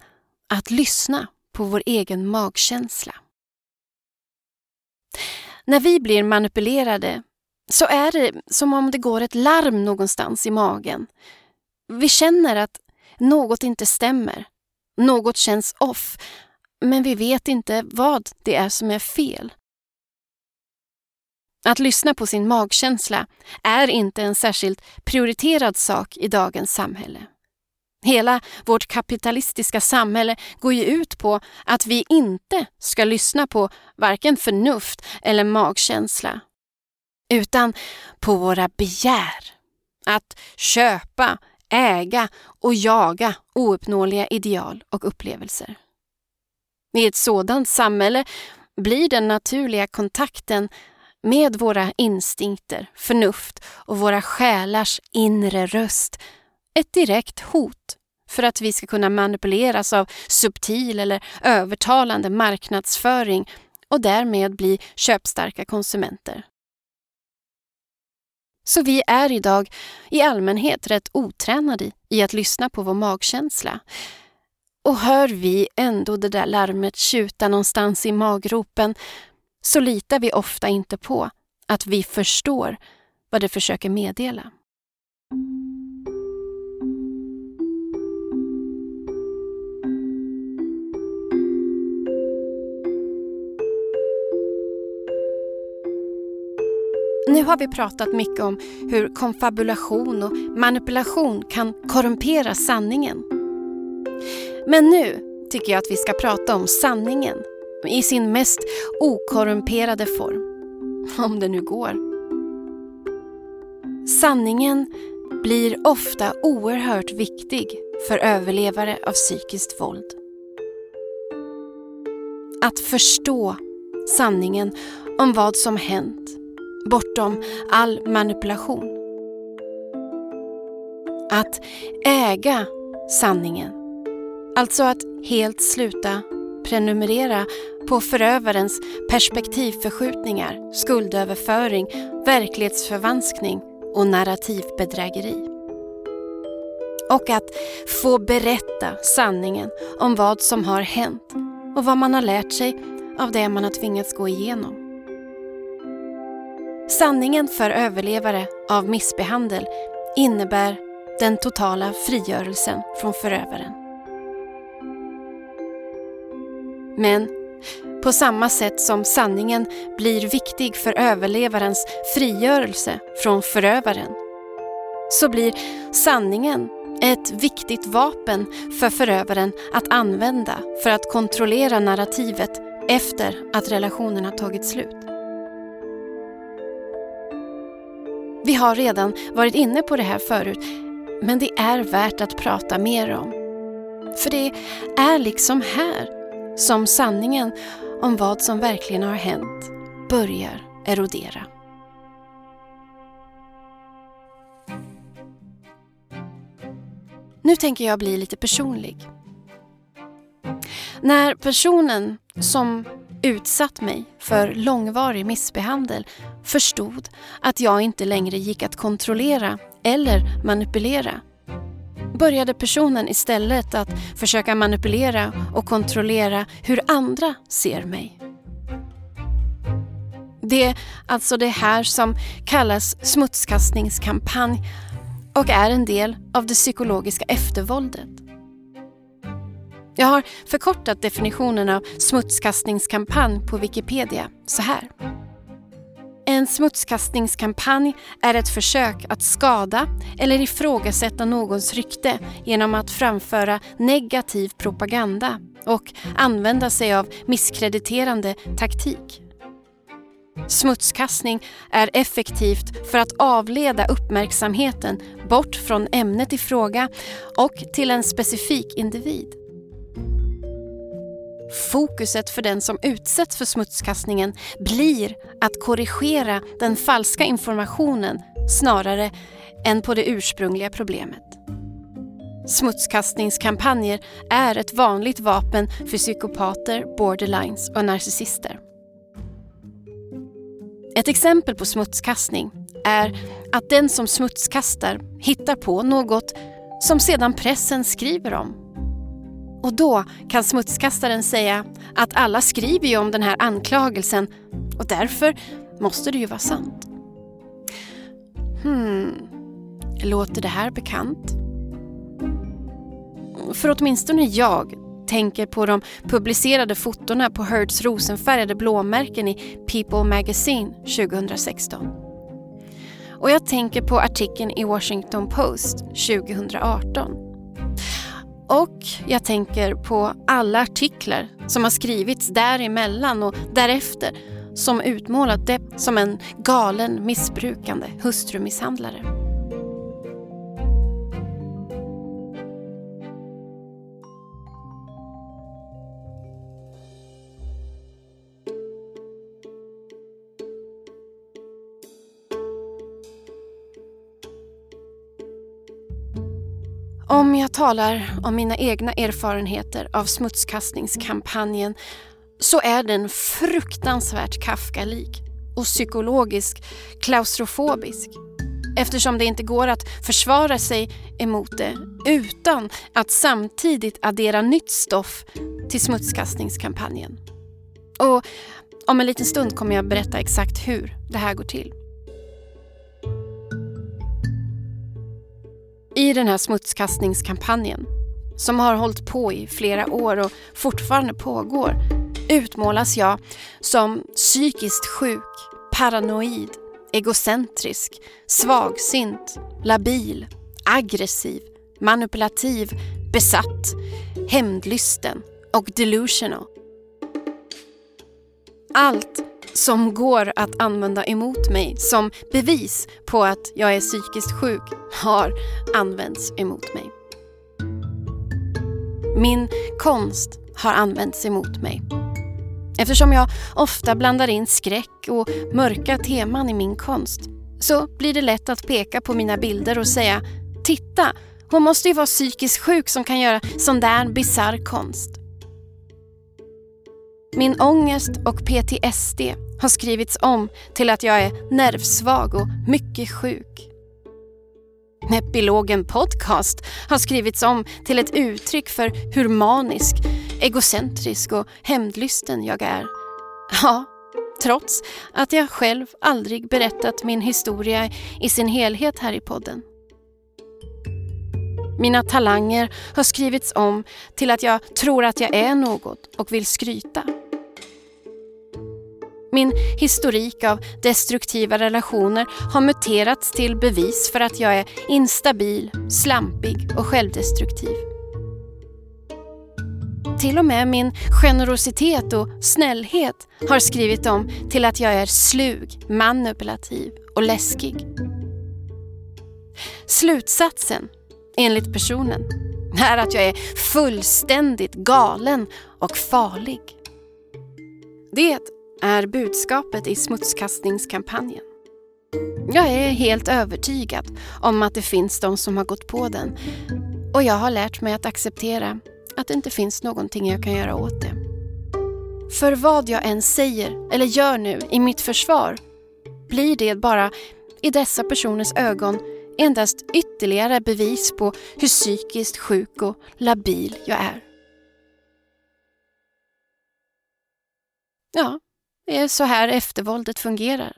Speaker 1: att lyssna på vår egen magkänsla. När vi blir manipulerade så är det som om det går ett larm någonstans i magen. Vi känner att något inte stämmer. Något känns off, men vi vet inte vad det är som är fel. Att lyssna på sin magkänsla är inte en särskilt prioriterad sak i dagens samhälle. Hela vårt kapitalistiska samhälle går ju ut på att vi inte ska lyssna på varken förnuft eller magkänsla, utan på våra begär. Att köpa, äga och jaga ouppnåeliga ideal och upplevelser. I ett sådant samhälle blir den naturliga kontakten med våra instinkter, förnuft och våra själars inre röst ett direkt hot för att vi ska kunna manipuleras av subtil eller övertalande marknadsföring och därmed bli köpstarka konsumenter. Så vi är idag i allmänhet rätt otränade i att lyssna på vår magkänsla. Och hör vi ändå det där larmet tjuta någonstans i magropen så litar vi ofta inte på att vi förstår vad det försöker meddela. Nu har vi pratat mycket om hur konfabulation och manipulation kan korrumpera sanningen. Men nu tycker jag att vi ska prata om sanningen i sin mest okorrumperade form. Om det nu går. Sanningen blir ofta oerhört viktig för överlevare av psykiskt våld. Att förstå sanningen om vad som hänt bortom all manipulation. Att äga sanningen, alltså att helt sluta prenumerera på förövarens perspektivförskjutningar, skuldöverföring, verklighetsförvanskning och narrativbedrägeri. Och att få berätta sanningen om vad som har hänt och vad man har lärt sig av det man har tvingats gå igenom. Sanningen för överlevare av missbehandel innebär den totala frigörelsen från förövaren. Men på samma sätt som sanningen blir viktig för överlevarens frigörelse från förövaren så blir sanningen ett viktigt vapen för förövaren att använda för att kontrollera narrativet efter att relationen har tagit slut. Vi har redan varit inne på det här förut, men det är värt att prata mer om. För det är liksom här som sanningen om vad som verkligen har hänt börjar erodera. Nu tänker jag bli lite personlig. När personen som utsatt mig för långvarig missbehandel förstod att jag inte längre gick att kontrollera eller manipulera började personen istället att försöka manipulera och kontrollera hur andra ser mig. Det är alltså det här som kallas smutskastningskampanj och är en del av det psykologiska eftervåldet. Jag har förkortat definitionen av smutskastningskampanj på Wikipedia så här. En smutskastningskampanj är ett försök att skada eller ifrågasätta någons rykte genom att framföra negativ propaganda och använda sig av misskrediterande taktik. Smutskastning är effektivt för att avleda uppmärksamheten bort från ämnet i fråga och till en specifik individ. Fokuset för den som utsätts för smutskastningen blir att korrigera den falska informationen snarare än på det ursprungliga problemet. Smutskastningskampanjer är ett vanligt vapen för psykopater, borderlines och narcissister. Ett exempel på smutskastning är att den som smutskastar hittar på något som sedan pressen skriver om. Och då kan smutskastaren säga att alla skriver ju om den här anklagelsen och därför måste det ju vara sant. Hmm, låter det här bekant? För åtminstone jag tänker på de publicerade fotona på Hertz rosenfärgade blåmärken i People Magazine 2016. Och jag tänker på artikeln i Washington Post 2018. Och jag tänker på alla artiklar som har skrivits däremellan och därefter som utmålat Depp som en galen missbrukande hustrumisshandlare. Om jag talar om mina egna erfarenheter av smutskastningskampanjen så är den fruktansvärt Kafkalik och psykologisk klaustrofobisk eftersom det inte går att försvara sig emot det utan att samtidigt addera nytt stoff till smutskastningskampanjen. Och om en liten stund kommer jag berätta exakt hur det här går till. I den här smutskastningskampanjen, som har hållit på i flera år och fortfarande pågår, utmålas jag som psykiskt sjuk, paranoid, egocentrisk, svagsint, labil, aggressiv, manipulativ, besatt, hämndlysten och delusional. Allt som går att använda emot mig som bevis på att jag är psykiskt sjuk har använts emot mig. Min konst har använts emot mig. Eftersom jag ofta blandar in skräck och mörka teman i min konst så blir det lätt att peka på mina bilder och säga “Titta, hon måste ju vara psykiskt sjuk som kan göra sån där bisarr konst”. Min ångest och PTSD har skrivits om till att jag är nervsvag och mycket sjuk. Epilogen Podcast har skrivits om till ett uttryck för hur manisk, egocentrisk och hämndlysten jag är. Ja, trots att jag själv aldrig berättat min historia i sin helhet här i podden. Mina talanger har skrivits om till att jag tror att jag är något och vill skryta. Min historik av destruktiva relationer har muterats till bevis för att jag är instabil, slampig och självdestruktiv. Till och med min generositet och snällhet har skrivit om till att jag är slug, manipulativ och läskig. Slutsatsen, enligt personen, är att jag är fullständigt galen och farlig. Det är budskapet i smutskastningskampanjen. Jag är helt övertygad om att det finns de som har gått på den och jag har lärt mig att acceptera att det inte finns någonting jag kan göra åt det. För vad jag än säger eller gör nu i mitt försvar blir det bara i dessa personers ögon endast ytterligare bevis på hur psykiskt sjuk och labil jag är. Ja, är så här eftervåldet fungerar.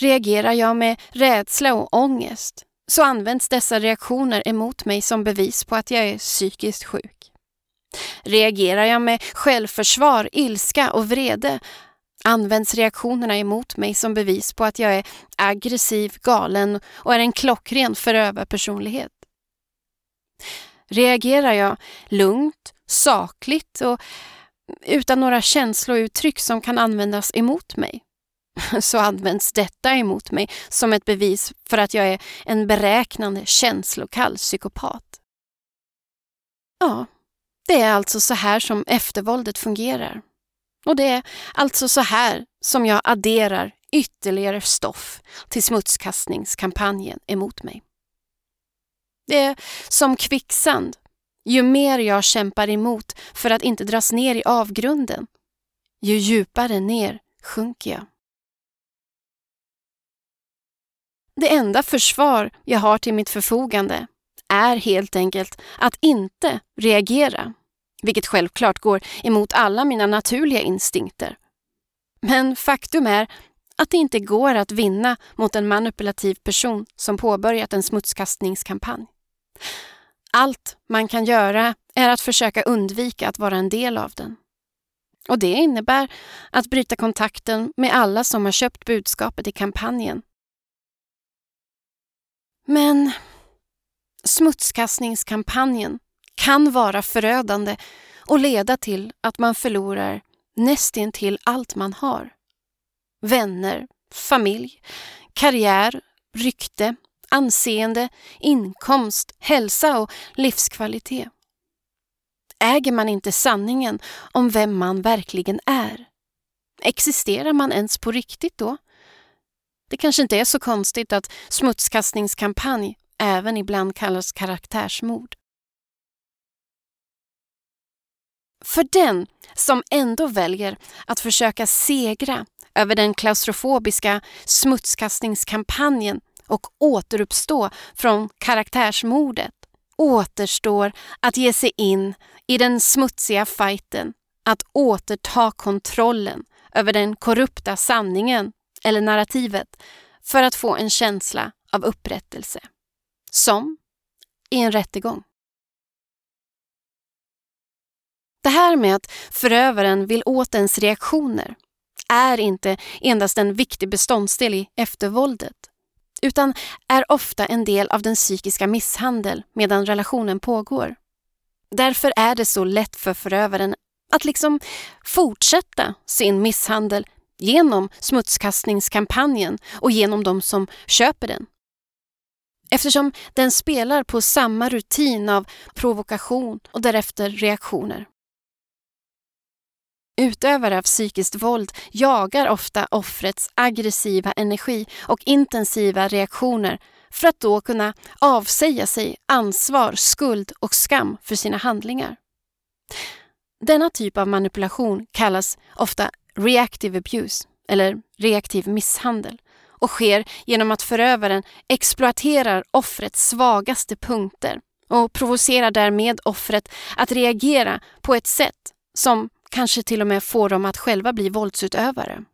Speaker 1: Reagerar jag med rädsla och ångest så används dessa reaktioner emot mig som bevis på att jag är psykiskt sjuk. Reagerar jag med självförsvar, ilska och vrede används reaktionerna emot mig som bevis på att jag är aggressiv, galen och är en klockren förövarpersonlighet. Reagerar jag lugnt, sakligt och utan några känslouttryck som kan användas emot mig så används detta emot mig som ett bevis för att jag är en beräknande, känslokall psykopat. Ja, det är alltså så här som eftervåldet fungerar. Och det är alltså så här som jag adderar ytterligare stoff till smutskastningskampanjen emot mig. Det är som kvicksand. Ju mer jag kämpar emot för att inte dras ner i avgrunden, ju djupare ner sjunker jag. Det enda försvar jag har till mitt förfogande är helt enkelt att inte reagera, vilket självklart går emot alla mina naturliga instinkter. Men faktum är att det inte går att vinna mot en manipulativ person som påbörjat en smutskastningskampanj. Allt man kan göra är att försöka undvika att vara en del av den. Och det innebär att bryta kontakten med alla som har köpt budskapet i kampanjen men smutskastningskampanjen kan vara förödande och leda till att man förlorar nästintill allt man har. Vänner, familj, karriär, rykte, anseende, inkomst, hälsa och livskvalitet. Äger man inte sanningen om vem man verkligen är? Existerar man ens på riktigt då? Det kanske inte är så konstigt att smutskastningskampanj även ibland kallas karaktärsmord. För den som ändå väljer att försöka segra över den klaustrofobiska smutskastningskampanjen och återuppstå från karaktärsmordet återstår att ge sig in i den smutsiga fighten att återta kontrollen över den korrupta sanningen eller narrativet för att få en känsla av upprättelse. Som i en rättegång. Det här med att förövaren vill åt ens reaktioner är inte endast en viktig beståndsdel i eftervåldet utan är ofta en del av den psykiska misshandel medan relationen pågår. Därför är det så lätt för förövaren att liksom fortsätta sin misshandel genom smutskastningskampanjen och genom de som köper den. Eftersom den spelar på samma rutin av provokation och därefter reaktioner. Utövare av psykiskt våld jagar ofta offrets aggressiva energi och intensiva reaktioner för att då kunna avsäga sig ansvar, skuld och skam för sina handlingar. Denna typ av manipulation kallas ofta reactive abuse, eller reaktiv misshandel och sker genom att förövaren exploaterar offrets svagaste punkter och provocerar därmed offret att reagera på ett sätt som kanske till och med får dem att själva bli våldsutövare.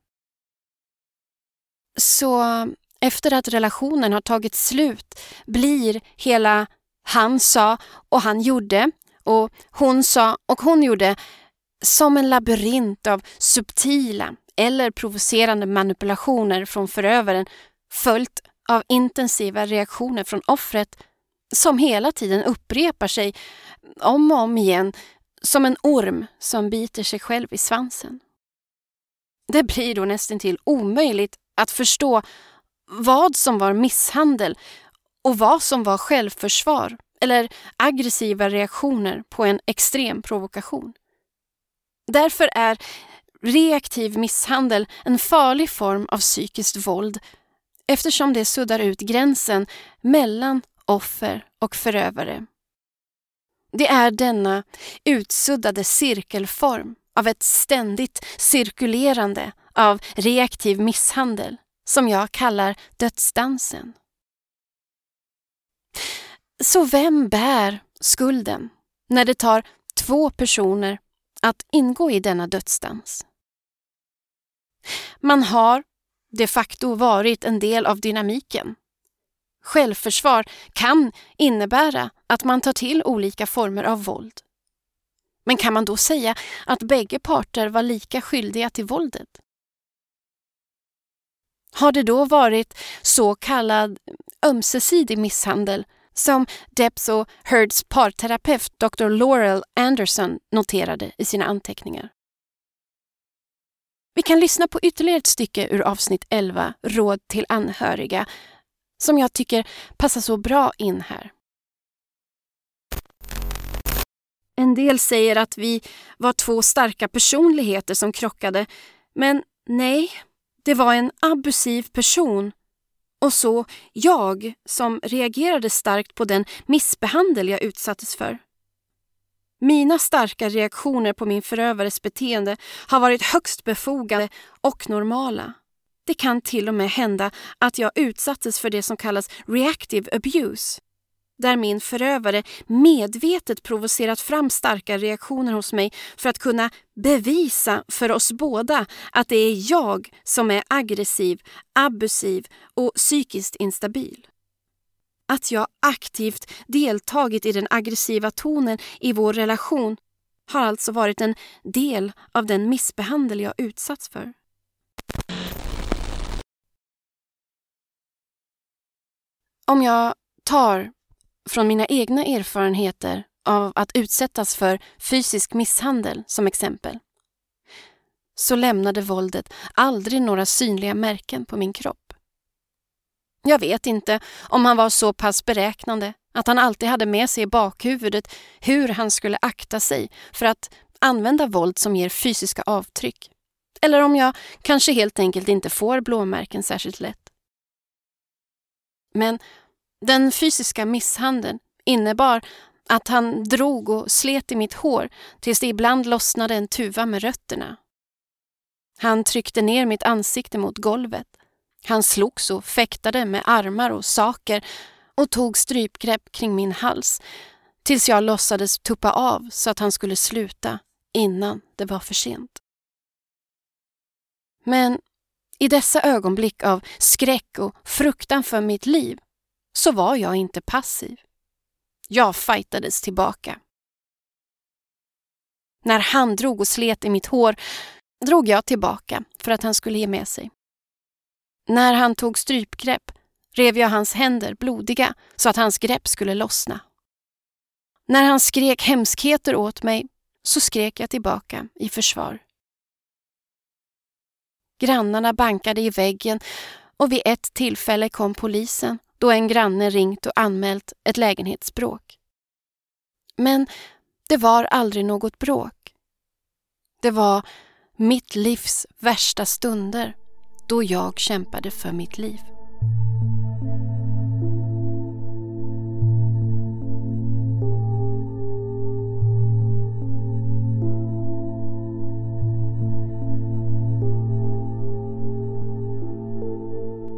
Speaker 1: Så eh, efter att relationen har tagit slut blir hela Han sa och han gjorde och hon sa och hon gjorde som en labyrint av subtila eller provocerande manipulationer från förövaren följt av intensiva reaktioner från offret som hela tiden upprepar sig om och om igen som en orm som biter sig själv i svansen. Det blir då nästan till omöjligt att förstå vad som var misshandel och vad som var självförsvar eller aggressiva reaktioner på en extrem provokation. Därför är reaktiv misshandel en farlig form av psykiskt våld eftersom det suddar ut gränsen mellan offer och förövare. Det är denna utsuddade cirkelform av ett ständigt cirkulerande av reaktiv misshandel som jag kallar dödsdansen. Så vem bär skulden när det tar två personer att ingå i denna dödsdans? Man har de facto varit en del av dynamiken. Självförsvar kan innebära att man tar till olika former av våld. Men kan man då säga att bägge parter var lika skyldiga till våldet? Har det då varit så kallad ömsesidig misshandel som Debs och Heards parterapeut Dr. Laurel Anderson noterade i sina anteckningar? Vi kan lyssna på ytterligare ett stycke ur avsnitt 11, Råd till anhöriga, som jag tycker passar så bra in här. En del säger att vi var två starka personligheter som krockade, men nej, det var en abusiv person och så jag som reagerade starkt på den missbehandel jag utsattes för. Mina starka reaktioner på min förövares beteende har varit högst befogade och normala. Det kan till och med hända att jag utsattes för det som kallas reactive abuse där min förövare medvetet provocerat fram starka reaktioner hos mig för att kunna bevisa för oss båda att det är jag som är aggressiv, abusiv och psykiskt instabil. Att jag aktivt deltagit i den aggressiva tonen i vår relation har alltså varit en del av den missbehandel jag utsatts för. Om jag tar från mina egna erfarenheter av att utsättas för fysisk misshandel som exempel så lämnade våldet aldrig några synliga märken på min kropp. Jag vet inte om han var så pass beräknande att han alltid hade med sig i bakhuvudet hur han skulle akta sig för att använda våld som ger fysiska avtryck. Eller om jag kanske helt enkelt inte får blåmärken särskilt lätt. Men den fysiska misshandeln innebar att han drog och slet i mitt hår tills det ibland lossnade en tuva med rötterna. Han tryckte ner mitt ansikte mot golvet. Han slogs och fäktade med armar och saker och tog strypgrepp kring min hals tills jag låtsades tuppa av så att han skulle sluta innan det var för sent. Men i dessa ögonblick av skräck och fruktan för mitt liv så var jag inte passiv. Jag fightades tillbaka. När han drog och slet i mitt hår drog jag tillbaka för att han skulle ge med sig. När han tog strypgrepp rev jag hans händer blodiga så att hans grepp skulle lossna. När han skrek hemskheter åt mig så skrek jag tillbaka i försvar. Grannarna bankade i väggen och vid ett tillfälle kom polisen då en granne ringt och anmält ett lägenhetsbråk. Men det var aldrig något bråk. Det var mitt livs värsta stunder då jag kämpade för mitt liv.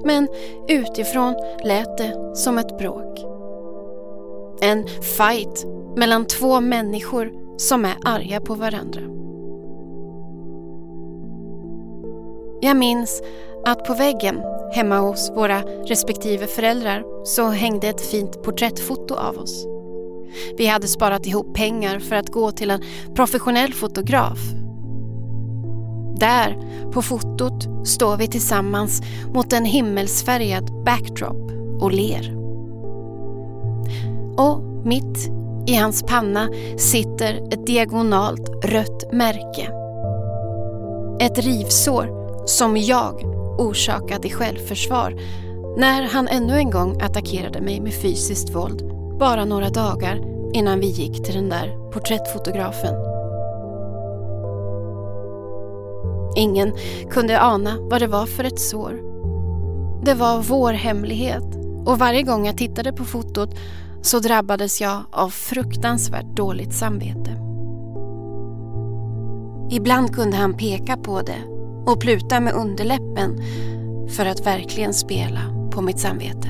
Speaker 1: Men utifrån lät det som ett bråk. En fight mellan två människor som är arga på varandra. Jag minns att på väggen hemma hos våra respektive föräldrar så hängde ett fint porträttfoto av oss. Vi hade sparat ihop pengar för att gå till en professionell fotograf. Där, på fotot, står vi tillsammans mot en himmelsfärgad backdrop och ler. Och mitt i hans panna sitter ett diagonalt rött märke. Ett rivsår som jag orsakade i självförsvar när han ännu en gång attackerade mig med fysiskt våld bara några dagar innan vi gick till den där porträttfotografen. Ingen kunde ana vad det var för ett sår. Det var vår hemlighet och varje gång jag tittade på fotot så drabbades jag av fruktansvärt dåligt samvete. Ibland kunde han peka på det och pluta med underläppen för att verkligen spela på mitt samvete.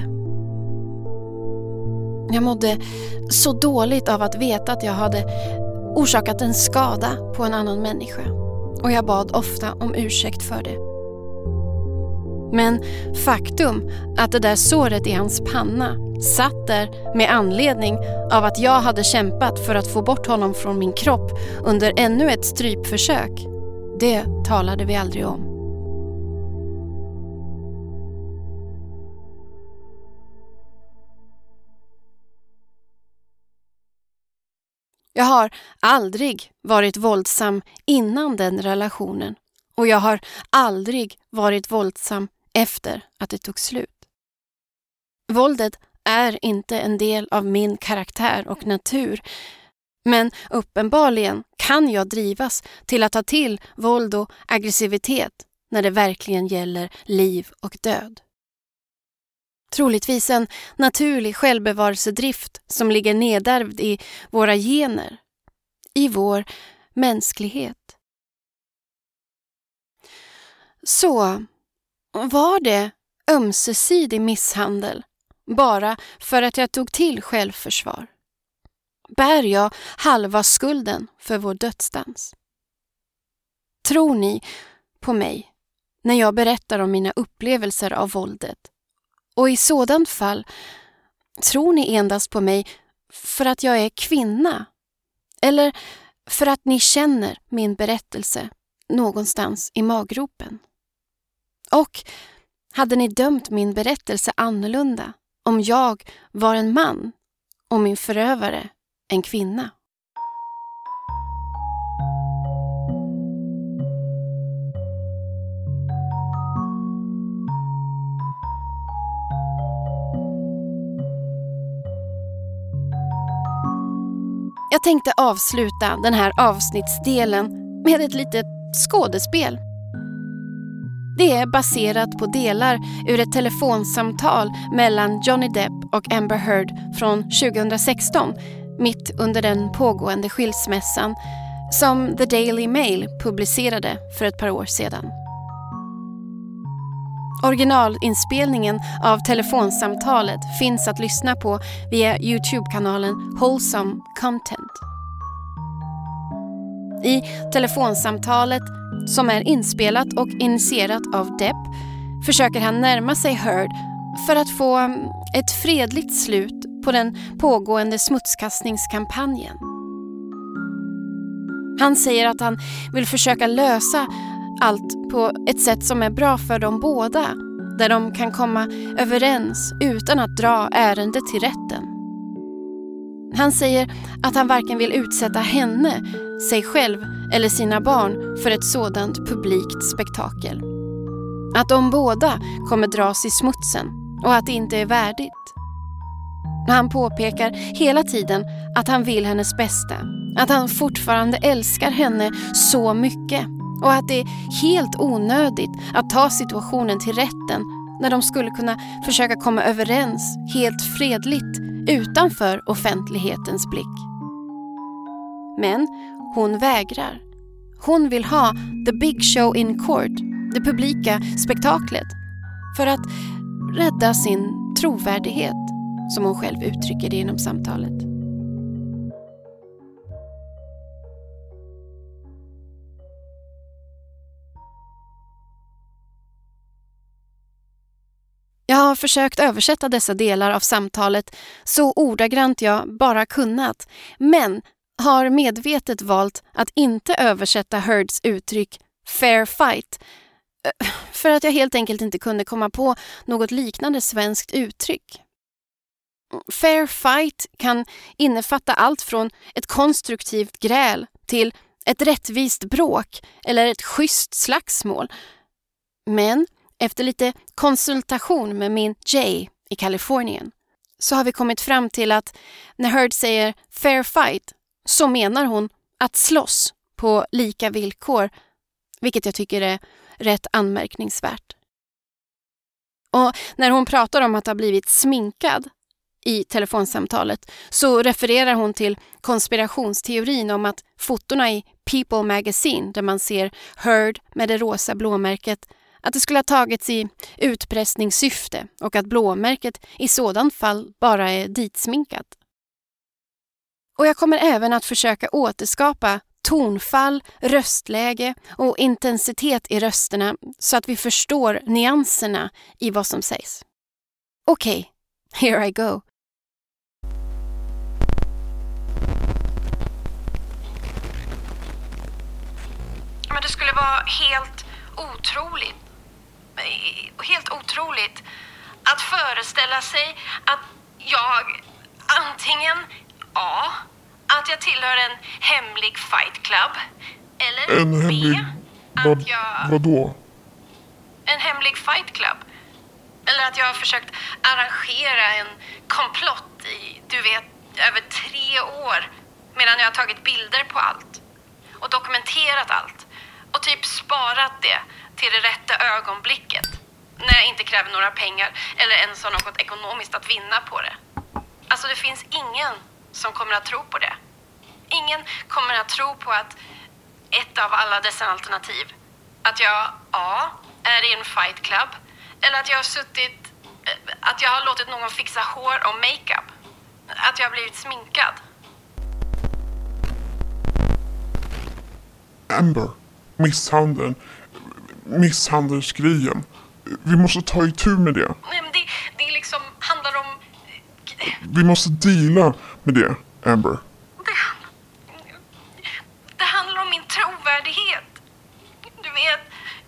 Speaker 1: Jag mådde så dåligt av att veta att jag hade orsakat en skada på en annan människa och jag bad ofta om ursäkt för det. Men faktum att det där såret i hans panna satt där med anledning av att jag hade kämpat för att få bort honom från min kropp under ännu ett strypförsök, det talade vi aldrig om. Jag har aldrig varit våldsam innan den relationen och jag har aldrig varit våldsam efter att det tog slut. Våldet är inte en del av min karaktär och natur. Men uppenbarligen kan jag drivas till att ta till våld och aggressivitet när det verkligen gäller liv och död. Troligtvis en naturlig självbevarelsedrift som ligger nedärvd i våra gener, i vår mänsklighet. Så var det ömsesidig misshandel bara för att jag tog till självförsvar? Bär jag halva skulden för vår dödsdans? Tror ni på mig när jag berättar om mina upplevelser av våldet? Och i sådant fall, tror ni endast på mig för att jag är kvinna? Eller för att ni känner min berättelse någonstans i maggropen? Och hade ni dömt min berättelse annorlunda om jag var en man och min förövare en kvinna. Jag tänkte avsluta den här avsnittsdelen med ett litet skådespel det är baserat på delar ur ett telefonsamtal mellan Johnny Depp och Amber Heard från 2016, mitt under den pågående skilsmässan, som The Daily Mail publicerade för ett par år sedan. Originalinspelningen av telefonsamtalet finns att lyssna på via Youtube-kanalen Wholesome Content. I telefonsamtalet som är inspelat och initierat av Depp, försöker han närma sig Heard för att få mm, ett fredligt slut på den pågående smutskastningskampanjen. Han säger att han vill försöka lösa allt på ett sätt som är bra för dem båda, där de kan komma överens utan att dra ärendet till rätten. Han säger att han varken vill utsätta henne, sig själv eller sina barn för ett sådant publikt spektakel. Att de båda kommer dras i smutsen och att det inte är värdigt. Han påpekar hela tiden att han vill hennes bästa, att han fortfarande älskar henne så mycket och att det är helt onödigt att ta situationen till rätten när de skulle kunna försöka komma överens helt fredligt utanför offentlighetens blick. Men hon vägrar. Hon vill ha the big show in court, det publika spektaklet, för att rädda sin trovärdighet, som hon själv uttrycker det inom samtalet.
Speaker 2: Har försökt översätta dessa delar av samtalet så ordagrant jag bara kunnat, men har medvetet valt att inte översätta Heards uttryck “fair fight” eh, för att jag helt enkelt inte kunde komma på något liknande svenskt uttryck. Fair fight kan innefatta allt från ett konstruktivt gräl till ett rättvist bråk eller ett schysst slagsmål. Men efter lite konsultation med min Jay i Kalifornien så har vi kommit fram till att när Heard säger fair fight så menar hon att slåss på lika villkor, vilket jag tycker är rätt anmärkningsvärt. Och när hon pratar om att ha blivit sminkad i telefonsamtalet så refererar hon till konspirationsteorin om att fotona i People Magazine där man ser Heard med det rosa blåmärket att det skulle ha tagits i utpressningssyfte och att blåmärket i sådant fall bara är ditsminkat. Och jag kommer även att försöka återskapa tonfall, röstläge och intensitet i rösterna så att vi förstår nyanserna i vad som sägs. Okej, okay, here I go.
Speaker 1: Men det skulle vara helt otroligt, helt otroligt att föreställa sig att jag antingen A. Att jag tillhör en hemlig fight club. Eller
Speaker 3: en
Speaker 1: B.
Speaker 3: Hemlig, vad,
Speaker 1: att jag...
Speaker 3: Vadå?
Speaker 1: En hemlig fight club. Eller att jag har försökt arrangera en komplott i, du vet, över tre år. Medan jag har tagit bilder på allt. Och dokumenterat allt. Och typ sparat det till det rätta ögonblicket. När jag inte kräver några pengar eller ens har något ekonomiskt att vinna på det. Alltså det finns ingen som kommer att tro på det. Ingen kommer att tro på att ett av alla dessa alternativ, att jag A. är i en fight club eller att jag har suttit, eh, att jag har låtit någon fixa hår och makeup. Att jag har blivit sminkad.
Speaker 3: Amber, misshandeln, misshandelsgrejen. Vi måste ta itu med det.
Speaker 1: Nej, men det, det liksom handlar om...
Speaker 3: Vi måste deala med det, Amber.
Speaker 1: Det, det handlar om min trovärdighet. Du vet,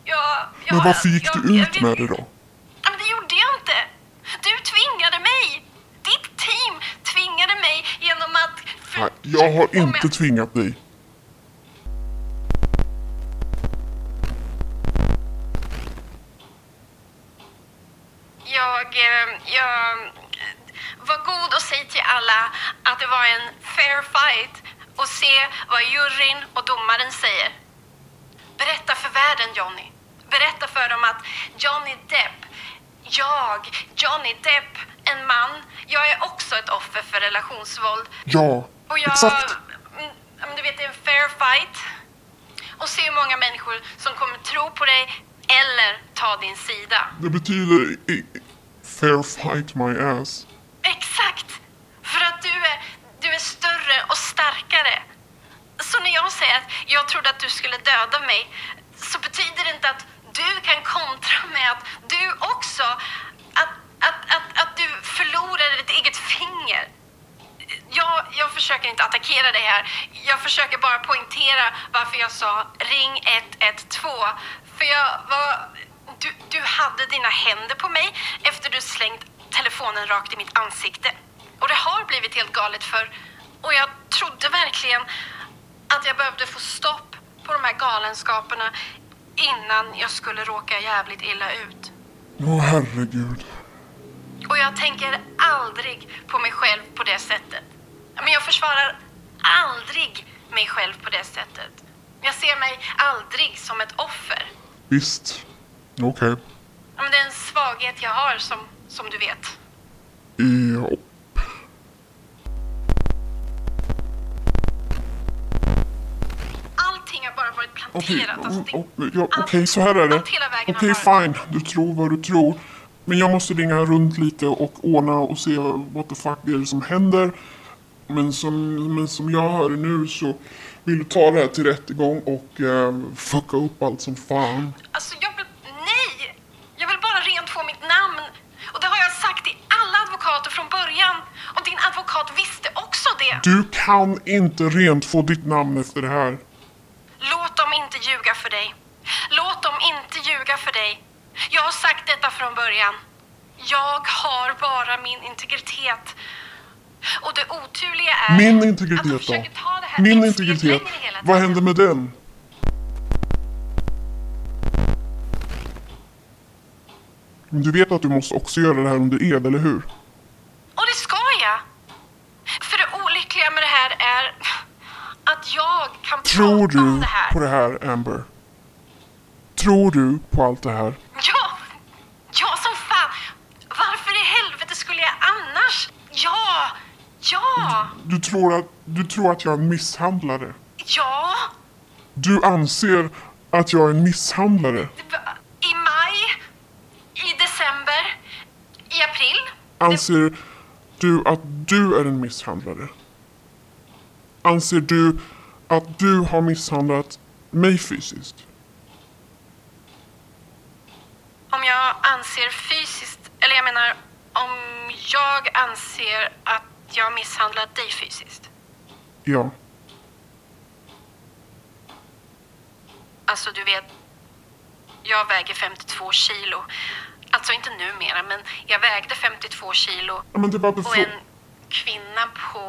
Speaker 1: jag... jag
Speaker 3: Men varför gick
Speaker 1: jag,
Speaker 3: du
Speaker 1: jag
Speaker 3: ut
Speaker 1: vet-
Speaker 3: med det då?
Speaker 1: Men det gjorde jag inte. Du tvingade mig. Ditt team tvingade mig genom att... för-
Speaker 3: Nej, jag har inte tvingat dig.
Speaker 1: Jag, eh, jag var god och säg till alla att det var en fair fight och se vad juryn och domaren säger. Berätta för världen, Johnny. Berätta för dem att Johnny Depp, jag, Johnny Depp, en man, jag är också ett offer för relationsvåld.
Speaker 3: Ja,
Speaker 1: Och jag,
Speaker 3: exakt.
Speaker 1: Mm, du vet, det är en fair fight. Och se hur många människor som kommer tro på dig eller ta din sida.
Speaker 3: Det betyder fair fight my ass.
Speaker 1: Exakt! För att du är, du är större och starkare. Så när jag säger att jag trodde att du skulle döda mig så betyder det inte att du kan kontra med att du också, att, att, att, att du förlorade ditt eget finger. Jag, jag försöker inte attackera dig här. Jag försöker bara poängtera varför jag sa ring 112. För jag var... Du, du hade dina händer på mig efter du slängt telefonen rakt i mitt ansikte. Och det har blivit helt galet för Och jag trodde verkligen att jag behövde få stopp på de här galenskaperna innan jag skulle råka jävligt illa ut.
Speaker 3: Åh herregud.
Speaker 1: Och jag tänker aldrig på mig själv på det sättet. Men jag försvarar aldrig mig själv på det sättet. Jag ser mig aldrig som ett offer.
Speaker 3: Visst. Okej.
Speaker 1: Ja, Men det är en svaghet jag har som, som du vet.
Speaker 3: Ja.
Speaker 1: Allting har bara varit
Speaker 3: Okej,
Speaker 1: planterat. Alltså, det-
Speaker 3: o- o- ja, okej, så här är det. Okej,
Speaker 1: har
Speaker 3: fine. Du tror vad du tror. Men jag måste ringa runt lite och ordna och se what the fuck det är som händer. Men som, men som jag hör nu så vill du ta det här till rättegång och eh, fucka upp allt som fan.
Speaker 1: Alltså jag vill... Nej! Jag vill bara rent få mitt namn. Och det har
Speaker 3: Du kan inte rent få ditt namn efter det här.
Speaker 4: Låt dem inte ljuga för dig. Låt dem inte ljuga för dig. Jag har sagt detta från början. Jag har bara min integritet. Och det oturliga är
Speaker 3: Min integritet då?
Speaker 4: försöker ta det här
Speaker 3: Min integritet, vad händer med den? Men Du vet att du måste också göra det här under ed, eller hur?
Speaker 4: Och det ska jag. För det olyckliga med det här är att jag kan
Speaker 3: Tror
Speaker 4: prata om
Speaker 3: du
Speaker 4: det här.
Speaker 3: på det här, Amber? Tror du på allt det här?
Speaker 4: Ja, ja som fan. Varför i helvete skulle jag annars? Ja, ja,
Speaker 3: Du tror att, du tror att jag är en misshandlare?
Speaker 4: ja.
Speaker 3: Du anser att jag är en misshandlare?
Speaker 4: I maj, i december, i april.
Speaker 3: Anser du att du är en misshandlare? Anser du att du har misshandlat mig fysiskt?
Speaker 4: Om jag anser fysiskt, eller jag menar om jag anser att jag misshandlat dig fysiskt.
Speaker 3: Ja.
Speaker 4: Alltså du vet, jag väger 52 kilo. Alltså inte numera, men jag vägde 52 kilo.
Speaker 3: Men det var
Speaker 4: Och
Speaker 3: befro-
Speaker 4: en kvinna på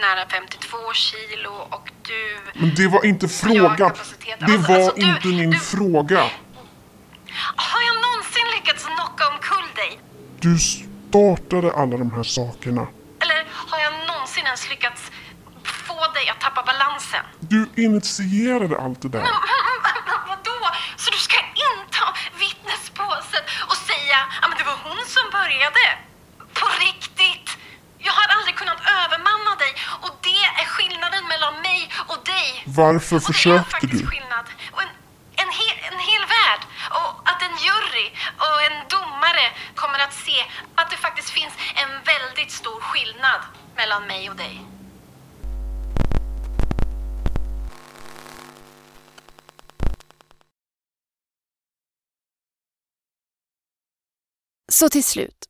Speaker 4: nära 52 kilo och du...
Speaker 3: Men det var inte frågan. Det
Speaker 4: Alltså,
Speaker 3: var
Speaker 4: alltså, du-
Speaker 3: inte min
Speaker 4: du-
Speaker 3: fråga.
Speaker 4: Har jag någonsin lyckats knocka omkull dig?
Speaker 3: Du startade alla de här sakerna.
Speaker 4: Eller har jag någonsin ens lyckats få dig att tappa balansen?
Speaker 3: Du initierade allt det där.
Speaker 4: Vadå? Så du ska inta vittnespåset och säga att det var hon som började? På riktigt? Jag har aldrig kunnat övermanna dig och det är skillnaden mellan mig och dig.
Speaker 3: Varför
Speaker 4: Och det är
Speaker 3: försökte
Speaker 4: faktiskt
Speaker 3: du?
Speaker 4: skillnad. Och en, en, hel, en hel värld. Och att en jury och en domare kommer att se att det faktiskt finns en väldigt stor skillnad mellan mig och dig.
Speaker 1: Så till slut,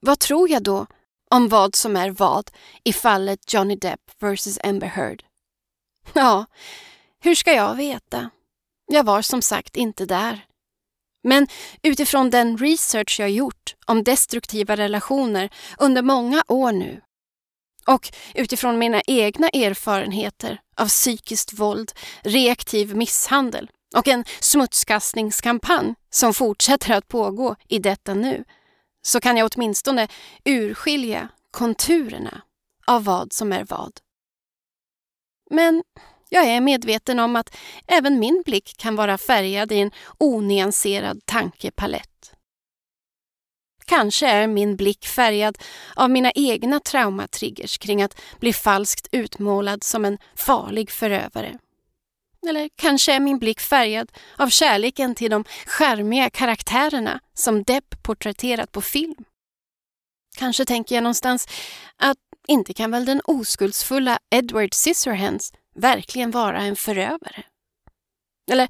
Speaker 1: vad tror jag då om vad som är vad i fallet Johnny Depp vs Amber Heard? Ja, hur ska jag veta? Jag var som sagt inte där. Men utifrån den research jag gjort om destruktiva relationer under många år nu och utifrån mina egna erfarenheter av psykiskt våld, reaktiv misshandel och en smutskastningskampanj som fortsätter att pågå i detta nu så kan jag åtminstone urskilja konturerna av vad som är vad. Men jag är medveten om att även min blick kan vara färgad i en onyanserad tankepalett. Kanske är min blick färgad av mina egna traumatriggers kring att bli falskt utmålad som en farlig förövare. Eller kanske är min blick färgad av kärleken till de skärmiga karaktärerna som Depp porträtterat på film. Kanske tänker jag någonstans att inte kan väl den oskuldsfulla Edward Scissorhands verkligen vara en förövare? Eller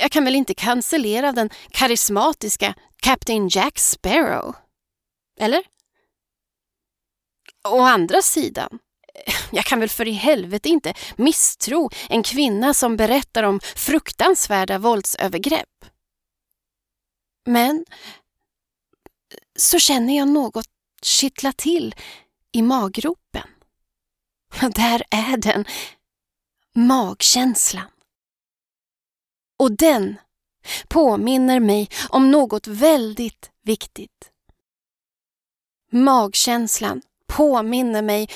Speaker 1: jag kan väl inte cancellera den karismatiska Captain Jack Sparrow? Eller? Å andra sidan, jag kan väl för i helvete inte misstro en kvinna som berättar om fruktansvärda våldsövergrepp. Men så känner jag något kittla till i maggropen. Där är den, magkänslan. Och den påminner mig om något väldigt viktigt. Magkänslan påminner mig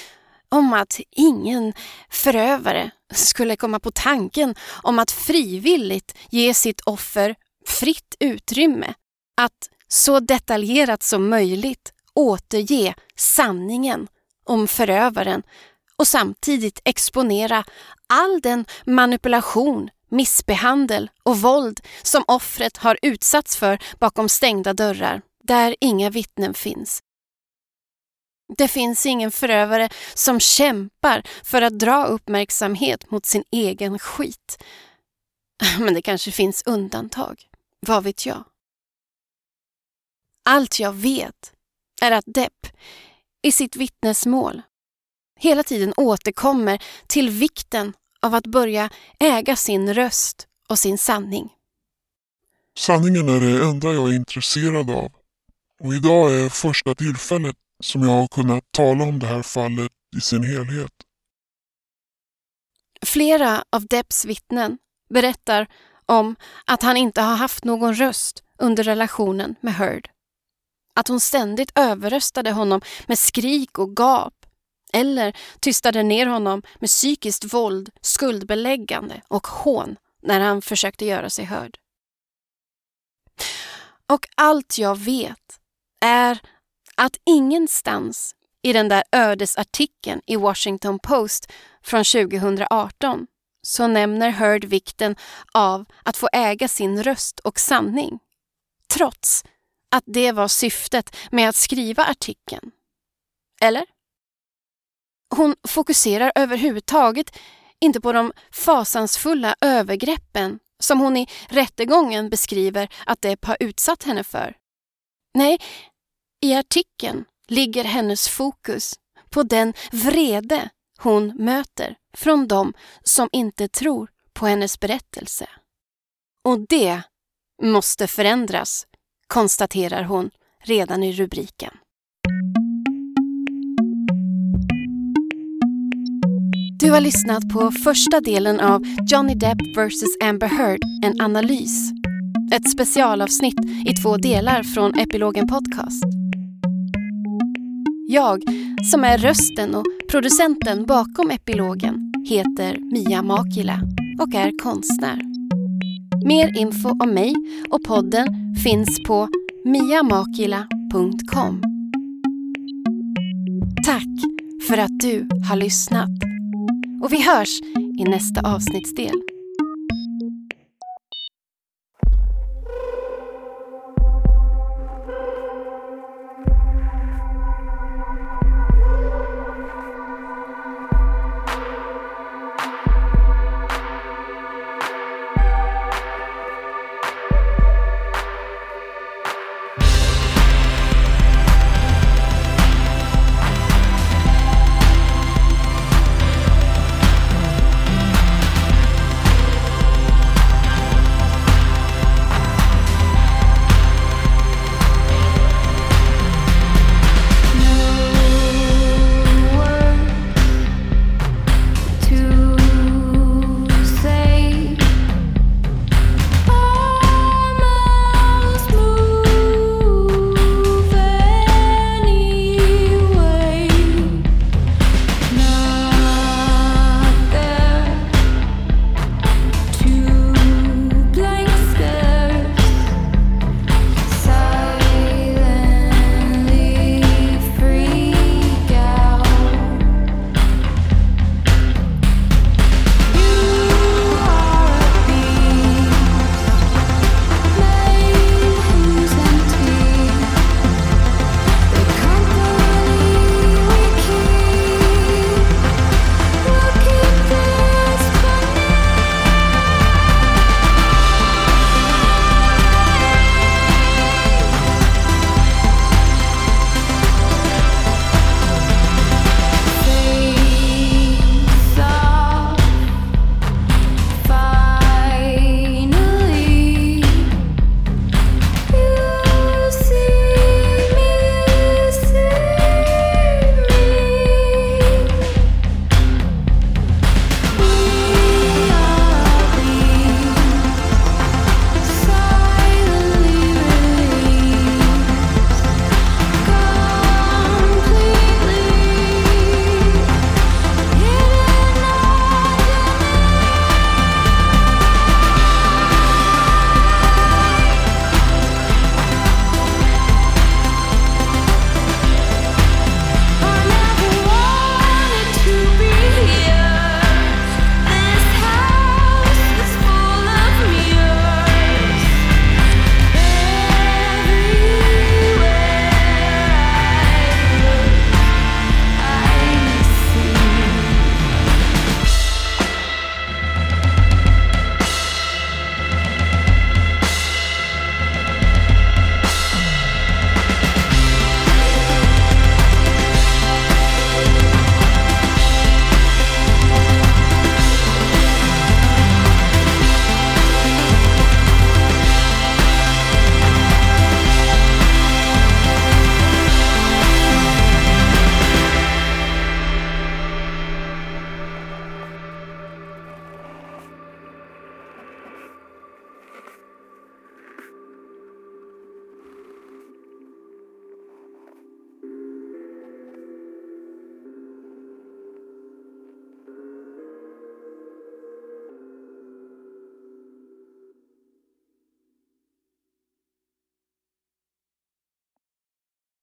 Speaker 1: om att ingen förövare skulle komma på tanken om att frivilligt ge sitt offer fritt utrymme att så detaljerat som möjligt återge sanningen om förövaren och samtidigt exponera all den manipulation, missbehandel och våld som offret har utsatts för bakom stängda dörrar, där inga vittnen finns. Det finns ingen förövare som kämpar för att dra uppmärksamhet mot sin egen skit. Men det kanske finns undantag. Vad vet jag? Allt jag vet är att Depp i sitt vittnesmål hela tiden återkommer till vikten av att börja äga sin röst och sin sanning.
Speaker 3: Sanningen är det enda jag är intresserad av. Och idag är första tillfället som jag har kunnat tala om det här fallet i sin helhet.
Speaker 1: Flera av Depps vittnen berättar om att han inte har haft någon röst under relationen med Heard. Att hon ständigt överröstade honom med skrik och gap eller tystade ner honom med psykiskt våld, skuldbeläggande och hån när han försökte göra sig hörd. Och allt jag vet är att ingenstans i den där ödesartikeln i Washington Post från 2018 så nämner Heard vikten av att få äga sin röst och sanning. Trots att det var syftet med att skriva artikeln. Eller? Hon fokuserar överhuvudtaget inte på de fasansfulla övergreppen som hon i rättegången beskriver att Depp har utsatt henne för. Nej, i artikeln ligger hennes fokus på den vrede hon möter från dem som inte tror på hennes berättelse. Och det måste förändras, konstaterar hon redan i rubriken. Du har lyssnat på första delen av Johnny Depp vs Amber Heard, en analys. Ett specialavsnitt i två delar från Epilogen Podcast. Jag, som är rösten och producenten bakom Epilogen, heter Mia Makila och är konstnär. Mer info om mig och podden finns på miamakila.com. Tack för att du har lyssnat. Och vi hörs i nästa avsnittsdel.